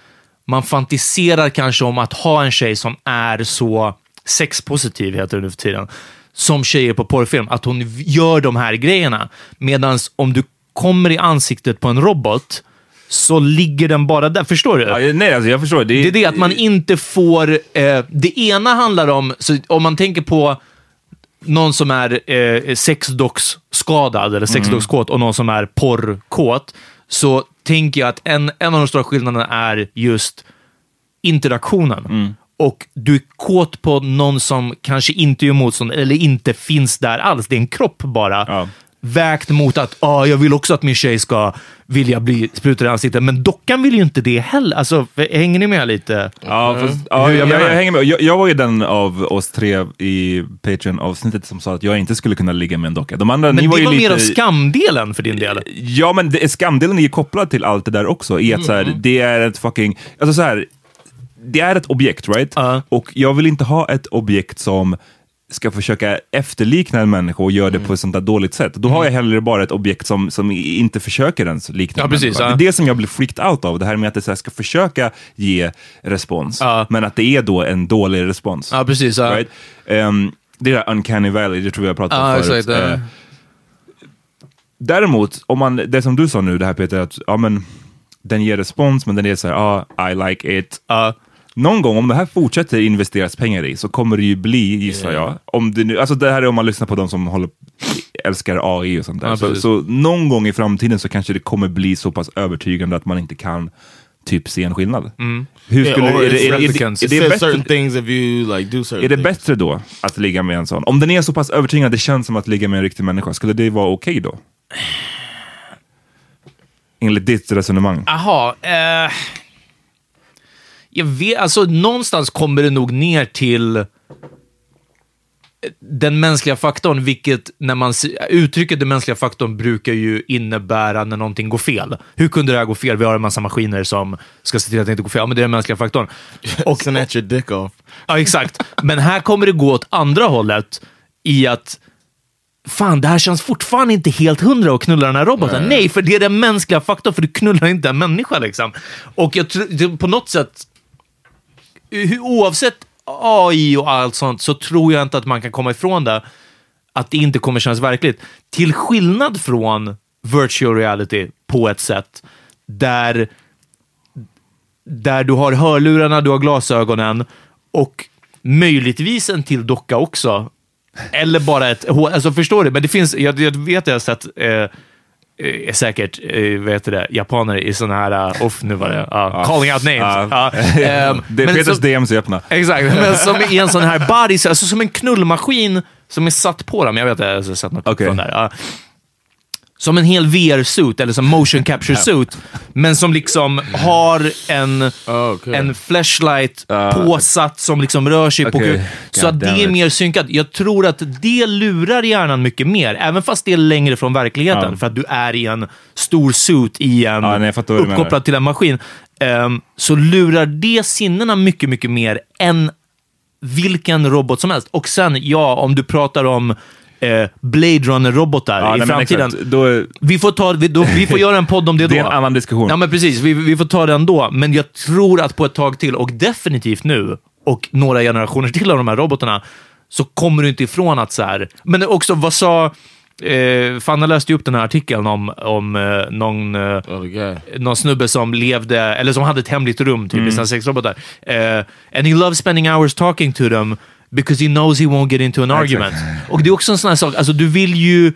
man fantiserar kanske om att ha en tjej som är så sexpositiv, heter det nu för tiden, som tjejer på porrfilm, att hon gör de här grejerna. Medan om du kommer i ansiktet på en robot så ligger den bara där. Förstår du? Ja, nej, alltså jag förstår. Det är det att man inte får... Eh, det ena handlar om, om man tänker på någon som är eh, sexdocksskadad eller sexdockskåt och någon som är porrkåt, så tänker jag att en, en av de stora skillnaderna är just interaktionen. Och du är kåt på någon som kanske inte gör motstånd eller inte finns där alls. Det är en kropp bara. Ja. Vägt mot att ah, jag vill också att min tjej ska vilja bli sprutad i ansiktet. Men dockan vill ju inte det heller. Alltså, hänger ni med lite? Ja, fast, ja jag, jag jag, hänger med. Jag, jag var ju den av oss tre i Patreon-avsnittet som sa att jag inte skulle kunna ligga med en docka. De andra, Men ni det var var, ju mer lite... av skamdelen för din del. Ja, men det, skamdelen är ju kopplad till allt det där också. I att så Mm. här, det är ett fucking... Alltså så här, det är ett objekt, right? Ja. Och jag vill inte ha ett objekt som ska försöka efterlikna en människa och göra det Mm. på ett sånt där dåligt sätt. Då har jag hellre bara ett objekt som, som inte försöker ens likna Ja, precis, ja. Det är det som jag blir freaked out av. Det här med att det här ska försöka ge respons, Ja. men att det är då en dålig respons. Ja, precis. Ja. Right? Ehm, det där uncanny valley, det tror jag pratade om förut. exakt. Eh, Däremot, om man, det som du sa nu, det här Peter, att ja, men, den ger respons, men den är så här, ah, I like it. Ja. Någon gång, om det här fortsätter investeras pengar i, så kommer det ju bli, gissar jag, om det, nu, alltså det här är om man lyssnar på de som håller, älskar AI och sånt där. Ja, så, så någon gång i framtiden så kanske det kommer bli så pass övertygande att man inte kan typ se en skillnad. Hur Yeah, skulle, or är, det, är, är, är, bättre, like är det då att ligga med en sån? Om den är så pass övertygande att det känns som att ligga med en riktig människa, skulle det vara okej då? Enligt ditt resonemang. Jaha. Eh, jag vet, alltså någonstans kommer det nog ner till den mänskliga faktorn, vilket när man uttrycket den mänskliga faktorn brukar ju innebära när någonting går fel. Hur kunde det här gå fel? Vi har en massa maskiner som ska se till att det inte går fel. Ja, men det är den mänskliga faktorn. Och, Snatch your dick off. Ja, exakt. Men här kommer det gå åt andra hållet i att Fan, det här känns fortfarande inte helt hundra att knulla den här roboten. Nej, för det är den mänskliga faktorn, för du knullar inte en människa. Liksom. Och jag på något sätt, Eh, oavsett AI och allt sånt, så tror jag inte att man kan komma ifrån det, att det inte kommer kännas verkligt. Till skillnad från virtual reality på ett sätt, där där du har hörlurarna, du har glasögonen och möjligtvis en till docka också. Eller bara ett... Alltså förstår du? Men det finns, jag, jag vet att jag har sett eh, eh, säkert, eh, heter det, japaner i sådana här, uh, off nu var det, uh, calling out names. Ja. Ja, ehm, det är men Peters så- DMs är öppna. Exakt, men som i en sån här body, alltså som en knullmaskin som är satt på dem. Jag vet att jag har sett något Okej. från där. Ja. Som en hel VR-suit, eller som motion capture suit, men som liksom har en, Oh, okay. en flashlight påsatt som liksom rör sig på Okej. kul. Så God att det är mer synkat. Jag tror att det lurar hjärnan mycket mer, även fast det är längre från verkligheten, Ja. för att du är i en stor suit i en Ja, nej, uppkopplad till en maskin. Ehm, så lurar det sinnena mycket, mycket mer än vilken robot som helst. Och sen, ja, om du pratar om eh, Blade Runner-robotar Ja, i nej, framtiden. exakt. Då, Vi får, ta, vi, då, vi får göra en podd om det då. det är en annan diskussion. Ja, men precis. Vi, vi får ta den då. Men jag tror att på ett tag till, och definitivt nu, och några generationer till av de här robotarna, så kommer du inte ifrån att så här... Men också, vad sa... Eh, Fanna läste ju upp den här artikeln om, om eh, någon, eh, guy. någon snubbe som levde, eller som hade ett hemligt rum typ, Mm. i sina sexrobotar. Eh, and he loves spending hours talking to them because he knows he won't get into an argument. Och det är också en sån här sak, alltså du vill ju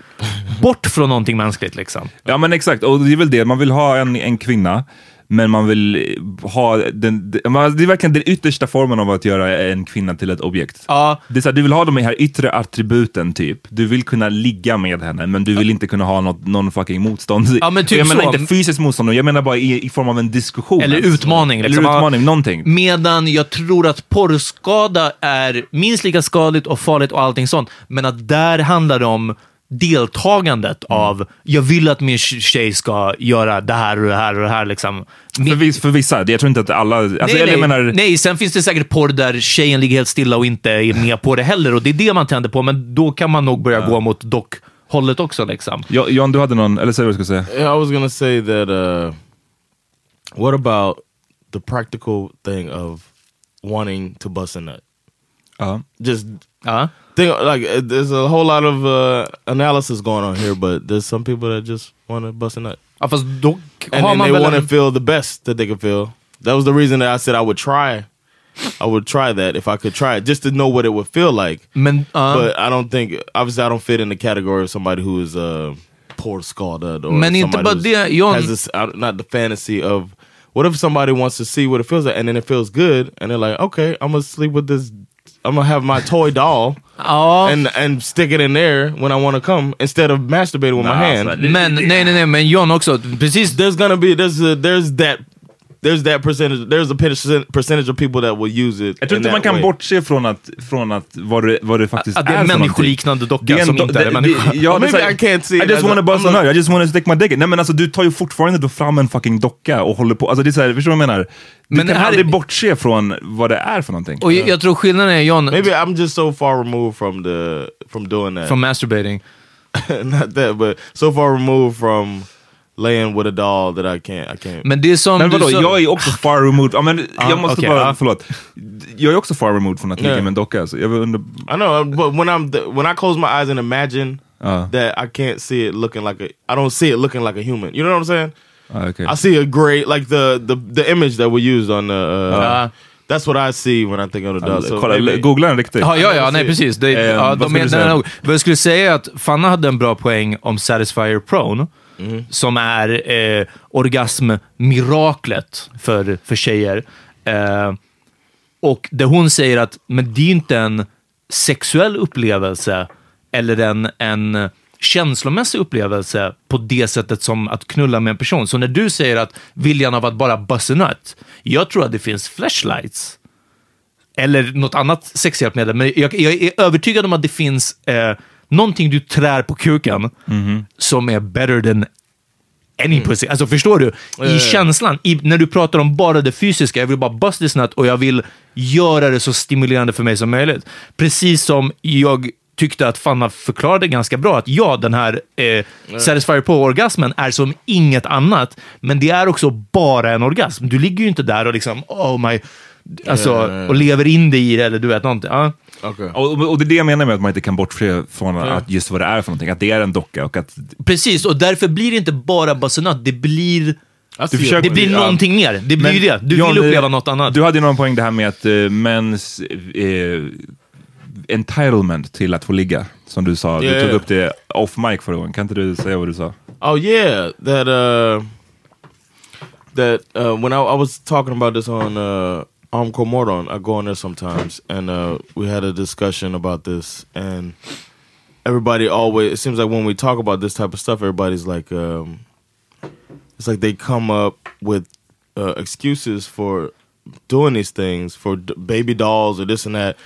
bort från någonting mänskligt liksom. Ja men exakt, och det är väl det, man vill ha en, en kvinna, men man vill ha den, det är verkligen den yttersta formen av att göra en kvinna till ett objekt. Ja. Det är så här, du vill ha de här yttre attributen typ. Du vill kunna ligga med henne, men du vill inte kunna ha något, någon fucking motstånd. Ja, men typ jag menar så. inte fysiskt motstånd, jag menar bara i, i form av en diskussion. Eller alltså. utmaning. Eller liksom. utmaning, någonting. Medan jag tror att porrskada är minst lika skadligt och farligt och allting sånt. Men att där handlar det om deltagandet Mm. av, jag vill att min tjej ska göra det här och det här och det här. Liksom. För, viss, för vissa, det- jag tror inte att alla... Alltså, nej, eller nej, menar, nej, sen finns det säkert porr där tjejen ligger helt stilla och inte är med på det heller. Och det är det man tänder på, men då kan man nog börja gå mot dock-hållet också. Liksom. Ja, John, du hade någon, eller säg vad du ska säga. Yeah, I was gonna say that. Uh, what about the practical thing of wanting to bust a nut? Ja. Just Ja. think like uh, there's a whole lot of uh, analysis going on here, but there's some people that just want to bust a nut, Ja, fast dock and har then man they väl want to en... feel the best that they can feel. That was the reason that I said I would try. I would try that if I could try it, just to know what it would feel like. Men, ja. But I don't think, obviously, I don't fit in the category of somebody who is uh, poor skaded or Men inte somebody bara who's- det, John. has this uh, not the fantasy of what if somebody wants to see what it feels like and then it feels good and they're like, okay, I'm gonna sleep with this. I'm gonna have my toy doll ja. and and stick it in there when I want to come instead of masturbating with my hand. alltså, Men nej, nej, nej, men John också, precis There's gonna be there's a, there's that there's that percentage there's a percent- percentage of people that will use it. Jag tror in inte man kan way. bortse från att, från att vad, det, vad det faktiskt Att det är är en människoliknande docka är en som do- inte är det- människa. Ja, är maybe I can't see I just wanna bust not- nut, I just wanna stick my dick in. Nej men alltså du tar ju fortfarande då fram en fucking docka och håller på. Alltså det är så här, förstår du vad jag menar? Du Men kan här är- aldrig bortse från vad det är för någonting. Och jag, jag tror skillnaden är, John, Maybe I'm just so far removed from the from doing that. från masturbating. not that, but so far removed from laying with a doll that I can't. I can't. Men det är som Men du vadå, sa... jag är också far removed. Ja, men jag måste okej, bara, ja. förlåt. Jag är också far removed från att ligga Ja. med en docka. Så jag undra, I know, but when I'm th- when I close my eyes and imagine Uh. that I can't see it looking like a, I don't see it looking like a human. You know what I'm saying? ah, okej. I see a gray like the the the image that we used on the. Uh. That's what I see when I think of the doll. So Kolla, maybe- googla den riktigt. Ja, ja, ja, nej precis. Det, Eh, ja, vad de du säga? nej, nej, vad jag skulle säga att Fanna hade en bra poäng om Satisfyer Prone, som är eh, orgasmmiraklet för, för tjejer. Eh, och där hon säger att men det är inte en sexuell upplevelse eller en, en känslomässig upplevelse på det sättet som att knulla med en person. Så när du säger att viljan av att bara bust nut, jag tror att det finns flashlights eller något annat sexhjälpmedel. Men jag, jag är övertygad om att det finns eh, någonting du trär på kuken som är better than any pussy. Alltså förstår du? I känslan, i, när du pratar om bara det fysiska, jag vill bara bust this nut och jag vill göra det så stimulerande för mig som möjligt. Precis som jag tyckte att Fanna förklarade ganska bra att ja, den här eh, Satisfyer på-orgasmen är som inget annat, men det är också bara en orgasm. Du ligger ju inte där och liksom, oh my, alltså, och lever in dig i det, eller du vet någonting. Ja. Okay. Och, och det är det jag menar med att man inte kan bortse från att just vad det är för någonting. Att det är en docka och att... Precis, och därför blir det inte bara basenat, det blir, see försöker- det blir Ja. någonting mer. Det blir ju det. Du John, vill uppleva eh, något annat. Du hade ju någon poäng det här med att uh, mäns eh, entitlement till att få ligga, som du sa. Ja, du tog upp det off mic förra gången. Kan inte du säga vad du sa? Oh yeah, that uh, that uh, when I, I was talking about this on uh, Armco Mordon, I go on there sometimes, and uh, we had a discussion about this, and everybody always. It seems like when we talk about this type of stuff, everybody's like, um, it's like they come up with uh, excuses for doing these things for d- baby dolls or this and that,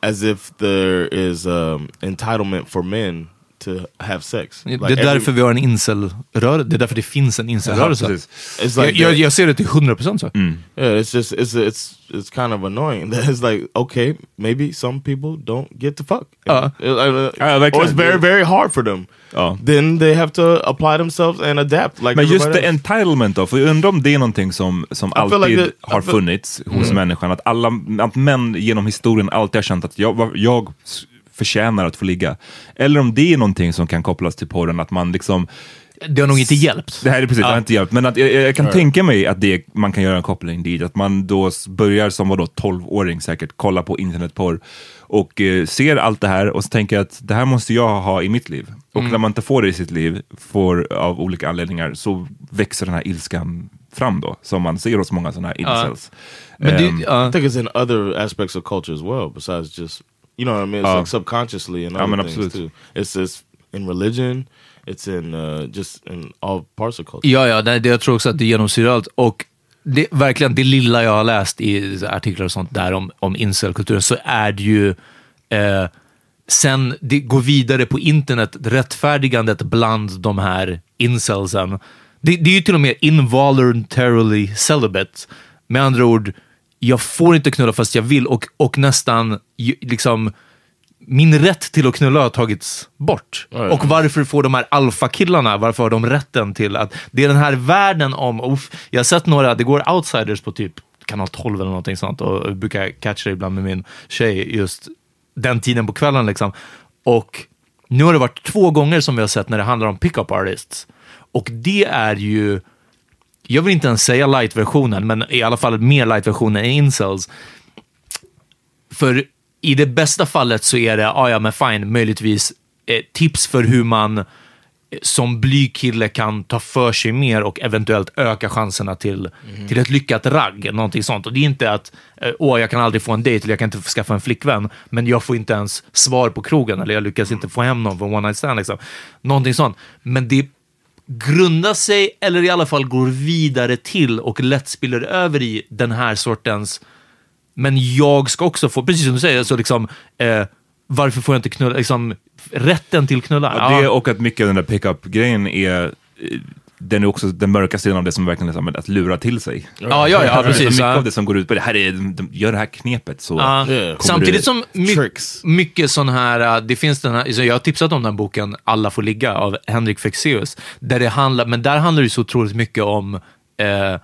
as if there is um, entitlement for men to have sex. Det är Like every- därför vi har en incel-rörelse. Det är därför det finns en incel-rörelse. like jag, jag ser det till 100% så. Yeah, it's just it's it's it's kind of annoying. That it's like okay, maybe some people don't get to fuck, Uh. Uh, uh, Ja, or it's very very hard for them. Ja. Then they have to apply themselves and adapt. Like Men just else. entitlement då, för jag undrar om det är någonting som, som I alltid like I har feel- funnits hos människan. Att, alla, att män genom historien alltid har känt att jag, jag förtjänar att få ligga. Eller om det är någonting som kan kopplas till porren, att man liksom Det har nog inte hjälpt. Det här är precis, det har Ja. inte hjälpt. Men att, jag, jag kan tänka mig att det, man kan göra en koppling dit. Att man då börjar som vadå, 12-åring säkert, kolla på internetporr och eh, ser allt det här och så tänker att det här måste jag ha i mitt liv. Och Mm. när man inte får det i sitt liv, får av olika anledningar, så växer den här ilskan fram då. Som man ser hos många sådana här incels. Men det, Ehm, ja. I think it's in other aspects of culture as well, besides just you know what I mean. It's Uh, like subconsciously and I mean, other things absolutely. too. It's just in religion. It's in uh, just in all parts of culture. Ja, ja, det, det, jag tror också att det genomsyrar allt. Och det, verkligen, det lilla jag har läst i artiklar och sånt där om, om incelkulturen, så är det ju eh, sen det går vidare på internet, rättfärdigandet bland de här incelsen. Det, det är ju till och med involuntarily celibate. Med andra ord, jag får inte knulla fast jag vill och, och nästan liksom min rätt till att knulla har tagits bort. Ja. Och varför får de här alfakillarna, varför har de rätten till att... Det är den här världen om... Uff, jag har sett några, det går outsiders på typ kanal 12 eller någonting sånt och jag brukar catcha det ibland med min tjej just den tiden på kvällen liksom. Och nu har det varit två gånger som vi har sett när det handlar om pickup artists. Och det är ju... Jag vill inte ens säga light-versionen, men i alla fall mer light-versionen än incels. För i det bästa fallet så är det, ah, ja men fine, möjligtvis eh, tips för hur man eh, som blyg kille kan ta för sig mer och eventuellt öka chanserna till, till ett lyckat ragg. Någonting sånt. Och det är inte att, eh, åh, jag kan aldrig få en dejt eller jag kan inte skaffa en flickvän, men jag får inte ens svar på krogen eller jag lyckas inte få hem någon från one night stand. Liksom. Någonting sånt. Men det grundar sig, eller i alla fall går vidare till och lätt spiller över i den här sortens men jag ska också få, precis som du säger, så liksom, eh, varför får jag inte knulla? Liksom, rätten till knulla. Ja, det och att mycket av den där pickup-grejen är, eh, den är också den mörka sidan av det som verkligen är som att lura till sig. Ja, ja, ja, precis. Mycket Ja. av det som går ut på det här är, de, gör det här knepet så Ja. Samtidigt som my tricks. mycket sån här, uh, det finns den här, jag har tipsat om den boken Alla får ligga av Henrik Fexeus, där det handlar, men där handlar det så otroligt mycket om eh,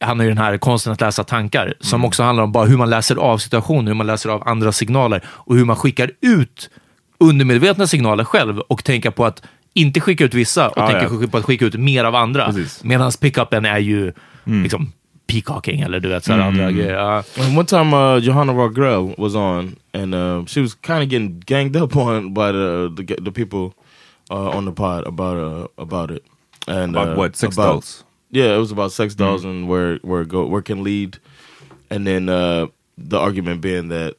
han har ju den här konsten att läsa tankar, som också handlar om bara hur man läser av situationer, hur man läser av andra signaler och hur man skickar ut undermedvetna signaler själv och tänka på att inte skicka ut vissa och Ja, tänka ja. på att skicka ut mer av andra. Medan pickupen är ju liksom peacocking eller du vet, så här andra grejer. And One time, uh, Johanna Rogrell was on, and uh, she was kind of getting ganged up on by the the, the people uh, on the pod about uh, about it. And About uh, what? Sex about- dolls? Yeah, it was about sex dolls and where where go where can lead, and then uh, the argument being that,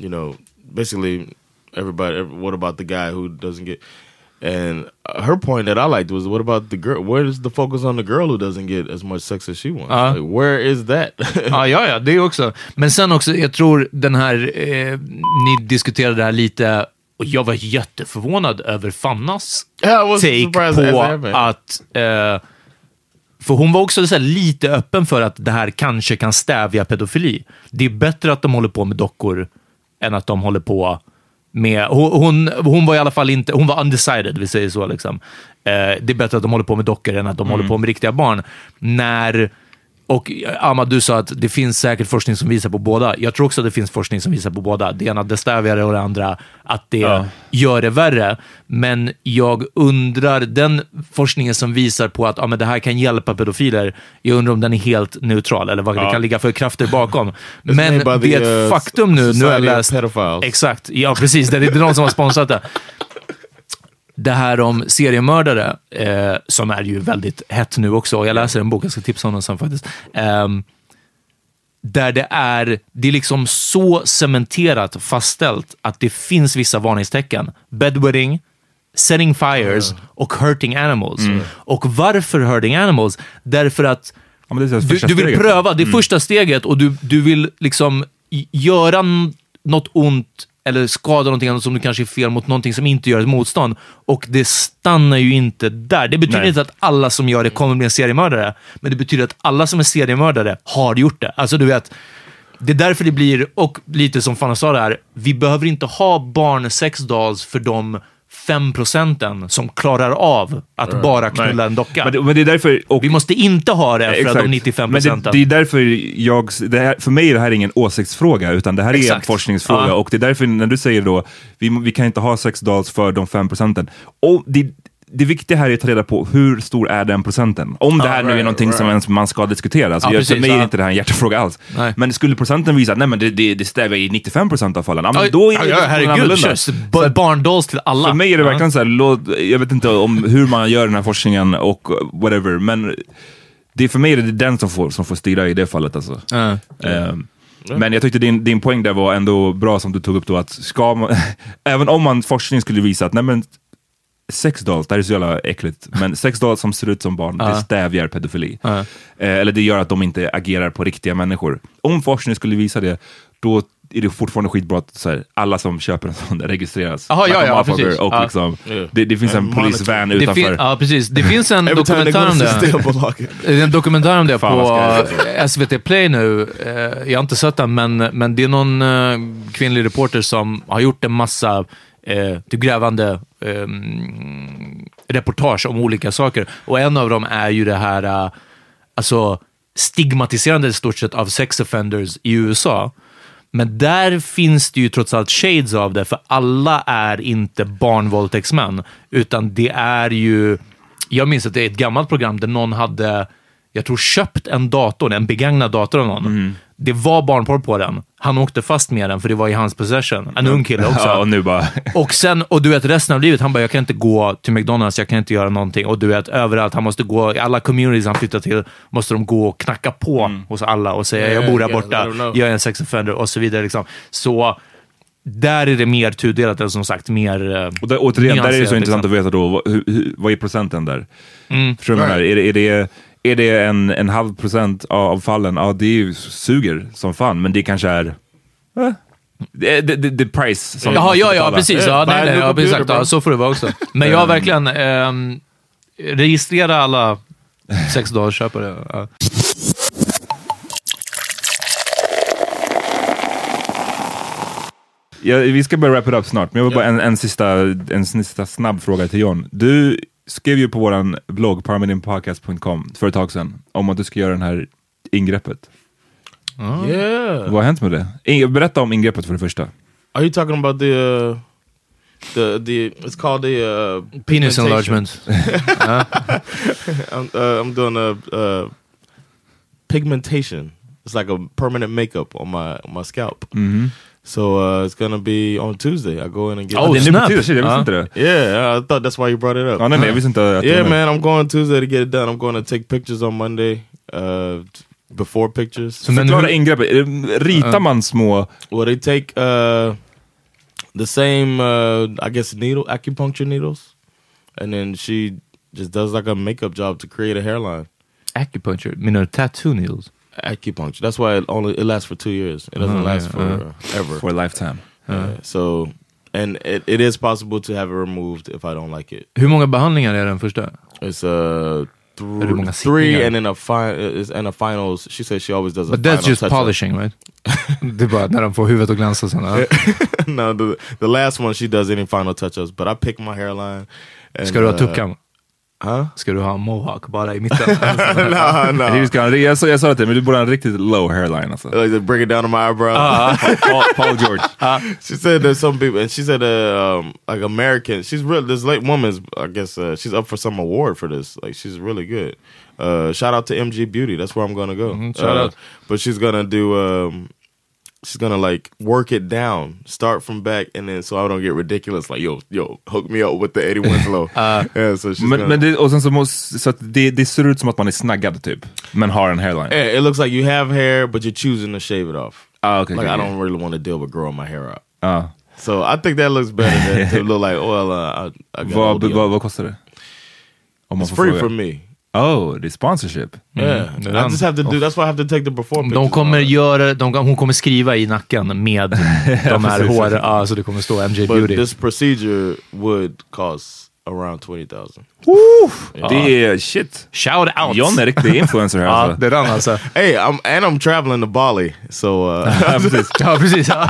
you know, basically everybody. ev- What about the guy who doesn't get? And her point that I liked was, what about the girl? Where is the focus on the girl who doesn't get as much sex as she wants? Uh. Like, where is that? Ja, ja, ja, det också. Men sen också, jag tror den här, eh, ni diskuterade det här lite, och jag var jätteförvånad över Fannas Yeah, take på att, eh, för hon var också så lite öppen för att det här kanske kan stävja pedofili. Det är bättre att de håller på med dockor än att de håller på med, hon, hon, hon var i alla fall inte, hon var undecided, vi säger så. Liksom. Eh, det är bättre att de håller på med dockor än att de håller på med riktiga barn. När, och eh, Ahmad, du sa att det finns säkert forskning som visar på båda. Jag tror också att det finns forskning som visar på båda. Det ena det stävjar det och det andra att det gör det värre. Men jag undrar, den forskningen som visar på att ja, men det här kan hjälpa pedofiler, jag undrar om den är helt neutral eller vad det kan ligga för krafter bakom. Men det är ett faktum nu. Nu har jag läst... Exakt, ja precis. Det är, det är någon som har sponsrat det. Det här om seriemördare, eh, som är ju väldigt hett nu också, och jag läser en bok, jag ska tipsa om den sen faktiskt. Ehm, där det är, det är liksom så cementerat fastställt att det finns vissa varningstecken. Bedwetting, setting fires och hurting animals. Och varför hurting animals? Därför att Ja, du, du vill pröva, det är första steget och du, du vill liksom göra något ont eller skada någonting annat som du kanske är fel mot någonting som inte gör ett motstånd. Och det stannar ju inte där. Det betyder Nej. inte att alla som gör det kommer bli en seriemördare, men det betyder att alla som är seriemördare har gjort det. Alltså du vet, det är därför det blir, och lite som Fanna sa där, vi behöver inte ha barnsexdolls för de fem procenten som klarar av att bara knulla en docka. Men det, men det är därför... Och, Vi måste inte ha det för Exakt. de 95 Men procenten. det, det är därför jag, det här, för mig är det här ingen åsiktsfråga, utan det här är en Exakt. forskningsfråga. Ja. Och det är därför när du säger då, vi, vi kan inte ha sex dolls för de fem procenten. Och det, det viktiga här är att ta reda på hur stor är den procenten? Om det här nu är någonting som right. ens man ska diskutera. Så Ja, jag, precis, för mig är ja. inte det här en hjärtefråga alls. Nej. Men skulle procenten visa att nej, men det, det, det stävjar i 95% av fallen, ja, men då är det ja, herregud, annorlunda. barndolls till alla. För mig är det verkligen så här, låt, jag vet inte om hur man gör den här forskningen och whatever, men det är för mig är det den som får, som får styra i det fallet. Alltså. Ja. Ehm, Men jag tyckte din, din poäng där var ändå bra som du tog upp då, att ska man, även om man forskning skulle visa att nej men sex dolls, det här är så jävla äckligt, men sex dolls som ser ut som barn, det stävjar pedofili. Eh, eller det gör att de inte agerar på riktiga människor. Om forskningen skulle visa det, då är det fortfarande skitbra att så här, alla som köper en sån där registreras. Jaha, ja, ja, precis. Och Ja. liksom, det, det finns en And polisvan Det utanför. fin- ja, precis. Det finns en dokumentär om det. Systembolaget. Det är en dokumentär om det på ska SVT Play nu. Eh, Jag har inte sett den, men, men det är någon eh, kvinnlig reporter som har gjort en massa eh, till grävande eh, reportage om olika saker. Och en av dem är ju det här eh, alltså, stigmatiserande i stort sett av sex offenders i USA. Men där finns det ju trots allt shades av det, för alla är inte barnvåldtäktsmän, utan det är ju... Jag minns att det är ett gammalt program där någon hade, jag tror, köpt en dator, en begagnad dator av någon. Mm. Det var barnporr på den. Han åkte fast med den, för det var i hans possession. En ung kille också. Ja, och nu bara... Och sen, och du vet resten av livet, han bara, jag kan inte gå till McDonalds, jag kan inte göra någonting. Och du vet, överallt, han måste gå, i alla communities han flyttar till, måste de gå och knacka på hos alla och säga, jag bor Yeah, borta, jag är en sex offender och så vidare. Liksom. Så där är det mer tudelat, än som sagt mer eh, Och där, återigen, där är det så intressant liksom. att veta då, vad, hur, hur, vad är procenten där? Mm. Förstår du vad jag menar? Är det, är det, är det en, en halv procent av, fallen? Ja, det är ju suger som fan, men det kanske är... Eh, det, det, det, price som Jaha, ja, ja, precis. Ja, a nej, nej, ja, exakt, ja, så får det vara också. Men jag har verkligen ehm, registrera alla sex dagars köpare. Ja. Ja, vi ska börja wrap it up snart, men jag vill bara en, en, sista, en sista snabb fråga till John. Du skrev ju på vår blogg, parmedinpodcast.com, för ett tag sedan, om att du ska göra det här ingreppet. Yeah. Vad har hänt med det? I- Berätta om ingreppet för det första. Are you talking about the uh, the the? It's called the uh, Penis pigmentation. enlargement. I'm, uh, I'm doing a uh, pigmentation. It's like a permanent makeup on my on my scalp. So uh, it's gonna be on Tuesday. I go in and get. Oh, det är nu snap. på tiden, shit, jag visste inte det. yeah, I thought that's why you brought it up. Ja, nej, nej, jag visste inte att yeah, man, I'm going Tuesday to get it done. I'm going to take pictures on Monday. Uh, before pictures. Så men Förklara hur, ingreppet. Ritar man små... Well, they take uh, the same, uh, I guess, needle acupuncture needles, and then she just does like a makeup job to create a hairline. acupuncture, menar du tattoo needles? Acupuncture. That's why it only it lasts for two years. It doesn't Oh, last yeah, for uh, ever. For a lifetime. Yeah, so, and it, it is possible to have it removed if I don't like it. Hur många behandlingar är den första? It's uh, Är det många three, and then a fi- is and a finals. She says she always does a But that's final just polishing right? det är bara när de får huvudet att glänsa sen. no, the the last one she does any final touch-ups, but I pick my hairline. and, Ska du ha uh, tuppkam? Huh? Ska du ha mohawk bara i mitten? no, no. Det vi ska, jag, sa, jag sa det till men du borde ha en riktigt low hairline alltså. like bring it down to my eyebrow. Paul, Paul George. she said there's some people, and she said uh, um, like American. She's real. This late woman's, I guess, uh, she's up for some award for this. Like she's really good. Uh, shout out to MG Beauty. That's where I'm gonna go. shout Uh, out. But she's gonna do. Um, she's gonna like work it down, start from back, and then so I don't get ridiculous. Like yo, yo, hook me up with the Eddie Winslow. yeah, so she's Men, gonna. men det, och sen så, måste, så att det, det ser ut som att man är snaggad typ, men har en hairline. yeah, it looks like you have hair, but you're choosing to shave it off. Ah, okay, like okay, I don't really want to deal with growing my hair out. Ja. So I think that looks better than to look like, oh, well, uh, I, I got Vad, ODO. vad, vad kostar det? Om man It's free fråga. for me. Oh, det är sponsorship. Yeah, det är I just have to do. That's why I have to take the before pictures. De kommer all göra, de, hon kommer skriva i nacken med de här håren, ja, så det kommer stå MJ. But Beauty. this procedure would cost around twenty thousand. Det är shit. Shout out! John är riktig influencer här Ja, alltså. det är den alltså. Hey, I'm and I'm traveling to Bali, so uh, Ja, precis. Ja, precis. Ja.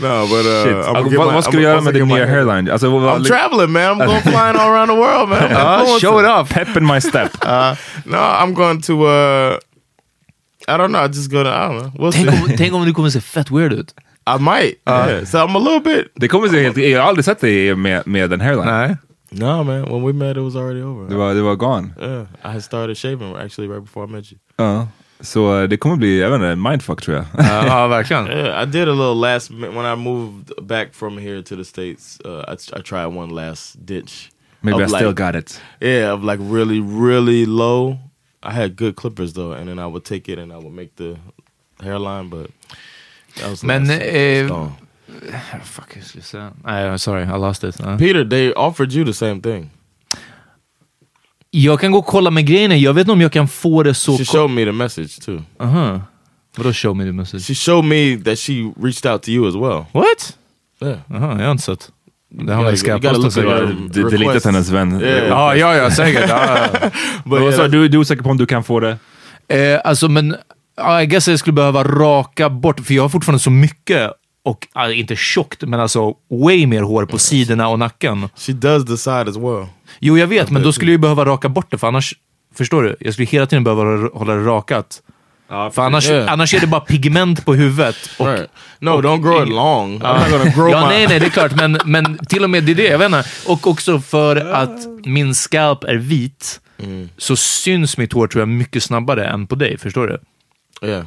no, but uh, Shit. I'm gonna Alltså, get vad, my- vad ska I'm du göra once I med get din my nya hair- hairline? Alltså, vad, I'm traveling, man. I'm going flying all around the world, man. Ja, show it off! Pep in my step. Uh, no, I'm going to. Uh, I don't know. I'm just gonna. I don't know. We'll see. Tänk om, tänk om du kommer se fett weird ut. I might. yeah. So I'm a little bit. Det kommer se helt... Jag har aldrig sett dig med, med en hairline. Nej. No, man. When we met, it was already over. Det var, det var gone. Yeah, I had started shaving actually right before I met you. Ja. Så eh, det kommer bli, jag vet inte, mindfuck tror jag. Ja, ja, verkligen. Yeah, I did a little last when I moved back from here to the states. Uh, I, I tried one last ditch. Maybe I of still got it. Yeah, of like really, really low. I had good clippers though, and then I would take it and I would make the hairline, but that was Men, last- eh, gone. Fuck, jag skulle säga. Nej, sorry, I lost it. Ja. Peter, they offered you the same thing. Jag kan gå och kolla med grejerna. Jag vet inte om jag kan få det så... She showed me the message too. Aha. Vadå show me the message? She showed me that she reached out to you as well. What? Yeah. Jaha, jag har inte sett. Det har säkert. her Du deletat hennes vän. Yeah. Ja, ja, ja, säkert. But yeah, du? Du är osäker på om du kan få det? Eh, alltså, men I guess jag skulle behöva raka bort, för jag har fortfarande så mycket, och inte tjockt, men alltså way mer hår på sidorna och nacken. she does the side as well. Jo, jag vet, men då skulle jag ju behöva raka bort det, för annars, förstår du? Jag skulle hela tiden behöva hålla det rakat. För annars, Yeah. annars är det bara pigment på huvudet. Och, right. No, don't grow it long. I'm not gonna grow ja, my... nej, nej, det är klart, men, men till och med det är det, jag vet inte. Och också för att min scalp är vit, så syns mitt hår tror jag mycket snabbare än på dig, förstår du? Yeah.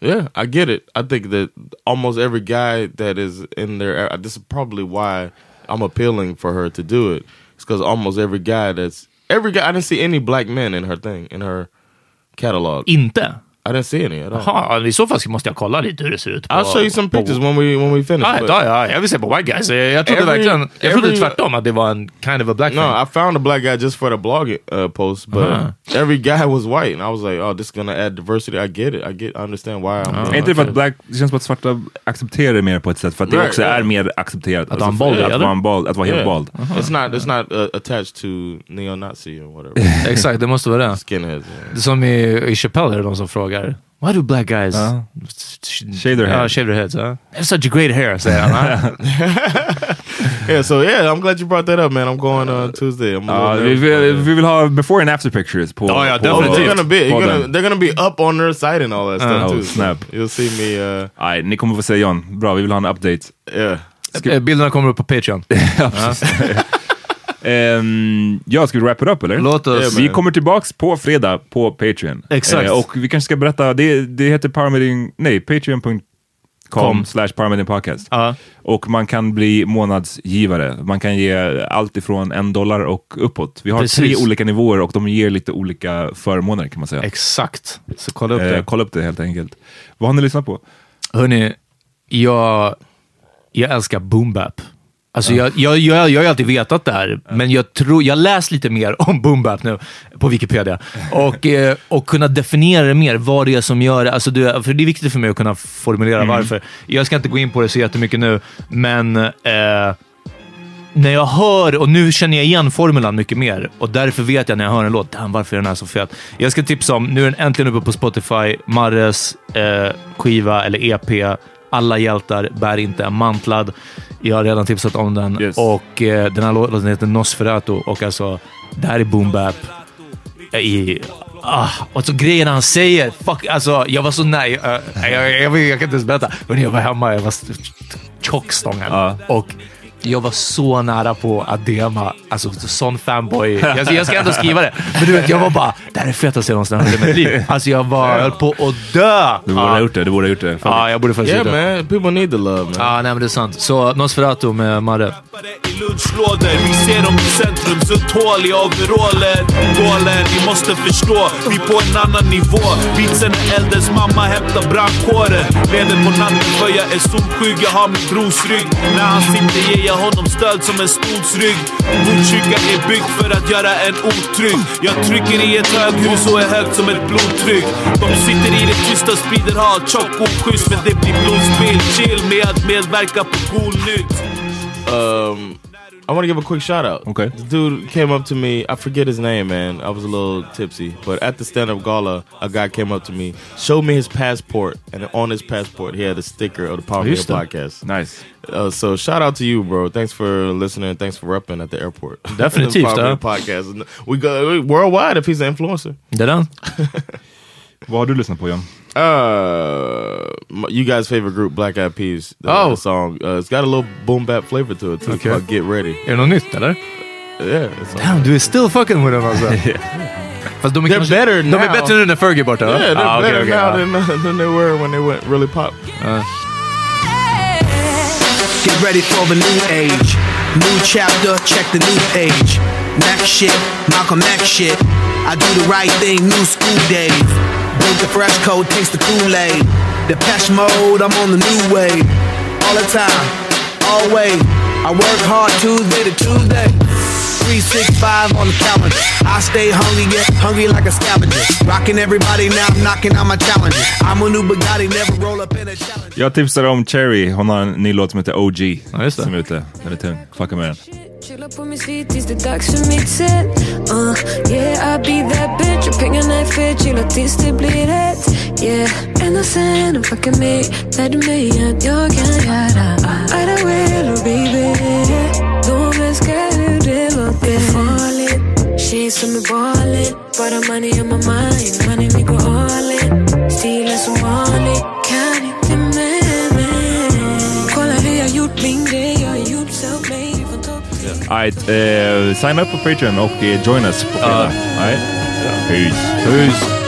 Yeah, I get it. I think that almost every guy that is in there, this is probably why I'm appealing for her to do it. It's because almost every guy that's every guy. I didn't see any black men in her thing in her catalog. Inte? I didn't see any at all. I så fall måste jag kolla lite hur det ser ut. På, I'll show you some på- pictures when we when we finish. But- ja, ja, jag vill se på white guys. Jag trodde Every- verkligen, jag trodde every- tvärtom att det var en kind of a black No, thing. I found a black guy just for the blog uh, post, but Uh-huh. every guy was white, and I was like, "Oh, this is gonna add diversity." I get it. I get. I understand why. I'm. Är inte det för att black, det känns som att svarta accepterar det mer på ett sätt, för att det Right, också right. är mer accepterat. Att Alltså, baldy, att vara bald, att vara helt bald. It's not. It's not uh, attached to neo-Nazi or whatever. Exakt, det måste vara det. Skinheads. yeah. Det som i, i Chappelle är det de som frågar Why do black guys Ja. sh- Shave their Ja, head. shave their heads? huh? They have such a great hair, säger han. huh? Yeah, so yeah, I'm glad you brought that up, man. I'm going on Tuesday. I'm a Ja, little vi, nervous vi, about that. vi vill ha before and after pictures på... Ja, ja, på Oh, definitivt. they're gonna be gonna, they're gonna be up on their site and all that stuff Oh, too. snap. You'll see me. Uh, Nej, ni kommer få se John. Bra, vi vill ha en update. yeah. Eh, Bilderna kommer upp på Patreon. Ehm, ja, ska vi wrap it up eller? Låt oss... Vi kommer tillbaks på fredag på Patreon. Exakt. Eh, och vi kanske ska berätta, det, det heter Paramedic, nej, patreon.com Com. slash podcast. Ja. Och man kan bli månadsgivare. Man kan ge allt ifrån en dollar och uppåt. Vi har Precis. tre olika nivåer och de ger lite olika förmåner kan man säga. Exakt. Så kolla upp Eh, det. kolla upp det helt enkelt. Vad har ni lyssnat på? Hörni, jag, jag älskar boom bap. Alltså jag, jag, jag, jag har ju alltid vetat det här, men jag tror, jag läst lite mer om boom bap nu på Wikipedia. Och, eh, och kunna definiera det mer, vad det är som gör det. Alltså det. För det är viktigt för mig att kunna formulera varför. Jag ska inte gå in på det så jättemycket nu, men eh, när jag hör, och nu känner jag igen formulan mycket mer och därför vet jag när jag hör en låt, damn, varför är den här så fet? Jag ska tipsa om, nu är den äntligen uppe på Spotify, Marres eh, skiva eller EP, Alla hjältar bär inte en mantlad. Jag har redan tipsat om den Yes. och eh, den här låten heter Nosferatu och alltså, det här är boom bap i... Ah, och så grejerna han säger. Fuck, alltså, jag var så nära. jag, jag, jag, jag kan inte ens berätta. Men jag var hemma, jag var tjockstången. Ja. Och jag var så nära på att DMa. Alltså, sån fanboy. Jag, jag ska ändå skriva det. Men du vet, jag var bara, det här är fetaste jag någonsin har hört i mitt liv. Alltså, jag var, höll på att dö. Du borde ha gjort det. Du borde ha gjort det. Fan. Ja, jag borde faktiskt Yeah, gjort det. man. People need the love, man. Ja, nej men det är sant. Så Nosferatu med Marre. i lunchlådor Vi ser dem i centrum, hål i overaller Gålen, ni måste förstå, vi på en annan nivå Vitsen är eldens mamma hämtar brandkåren Lever på natten för jag är solsjuk, jag har min brors rygg När han sitter ger jag honom stöd som en stolsrygg Botkyrka är byggd för att göra en otrygg. Jag trycker i ett höghus och är högt som ett blodtryck. De sitter i det tysta, sprider hat, tjock oschysst Men det blir blodspill, chill med att medverka på cool nytt. Um, I want to give a quick shout out. Okay. The dude came up to me. I forget his name, man. I was a little tipsy, but at the stand-up gala, a guy came up to me, showed me his passport, and on his passport he had a sticker of the Power Media podcast. Nice. Uh, so shout out to you, bro. Thanks for listening. Thanks for repping at the airport. Definitely, Power Media huh? podcast. We go worldwide if he's an influencer. Det är den. Vad har du lyssnat på John? Uh, you guys' favorite group, Black Eyed Peas. The, Oh. the song. Uh, it's got a little boom bap flavor to it too. Okay. called Get Ready. Är det något nytt eller? Yeah, it's like, Damn, du är still fucking with them alltså. Fast de är, They're kanske, better de är now. bättre nu när Fergie är borta va? yeah, they're Ah, okej, better okej, now ja. than, than they were when they went really pop. Get ready for the new age. New chapter, check the new page. Mac shit, Malcolm X shit. I do the right thing, new school days. Drink the fresh coat, taste the Kool-Aid. The Depeche mode, I'm on the new wave. All the time, always. I work hard Tuesday to Tuesday. 365 on the calendar. I stay hungry, get hungry like a scavenger. Rocking everybody now, I'm knocking out my challenges. I'm a new Bugatti, never roll up in a challenger. Jag tipsar om Cherry. Hon har en ny låt som heter OG. Ja, just det. Som är ute. Den är tung. Fucka med den. Chilla på min svit tills det är dags för mitt set uh, Yeah, I be that bitch och pengarna är fet Chilla tills det blir rätt Yeah, ända sen de fuckade mig Lärde mig att jag kan göra Either way, little baby De älskar hur låter Det är farligt. Tjej som är ballin Bara money on my mind. Money vi går all in. Stilen som vanligt. Kan inte med mig. Kolla hur jag gjort min grej. Jag har gjort self-made från topp. Till Alright, eh, sign up på Patreon och eh, join us på fredag. Alright? Peace. Peace.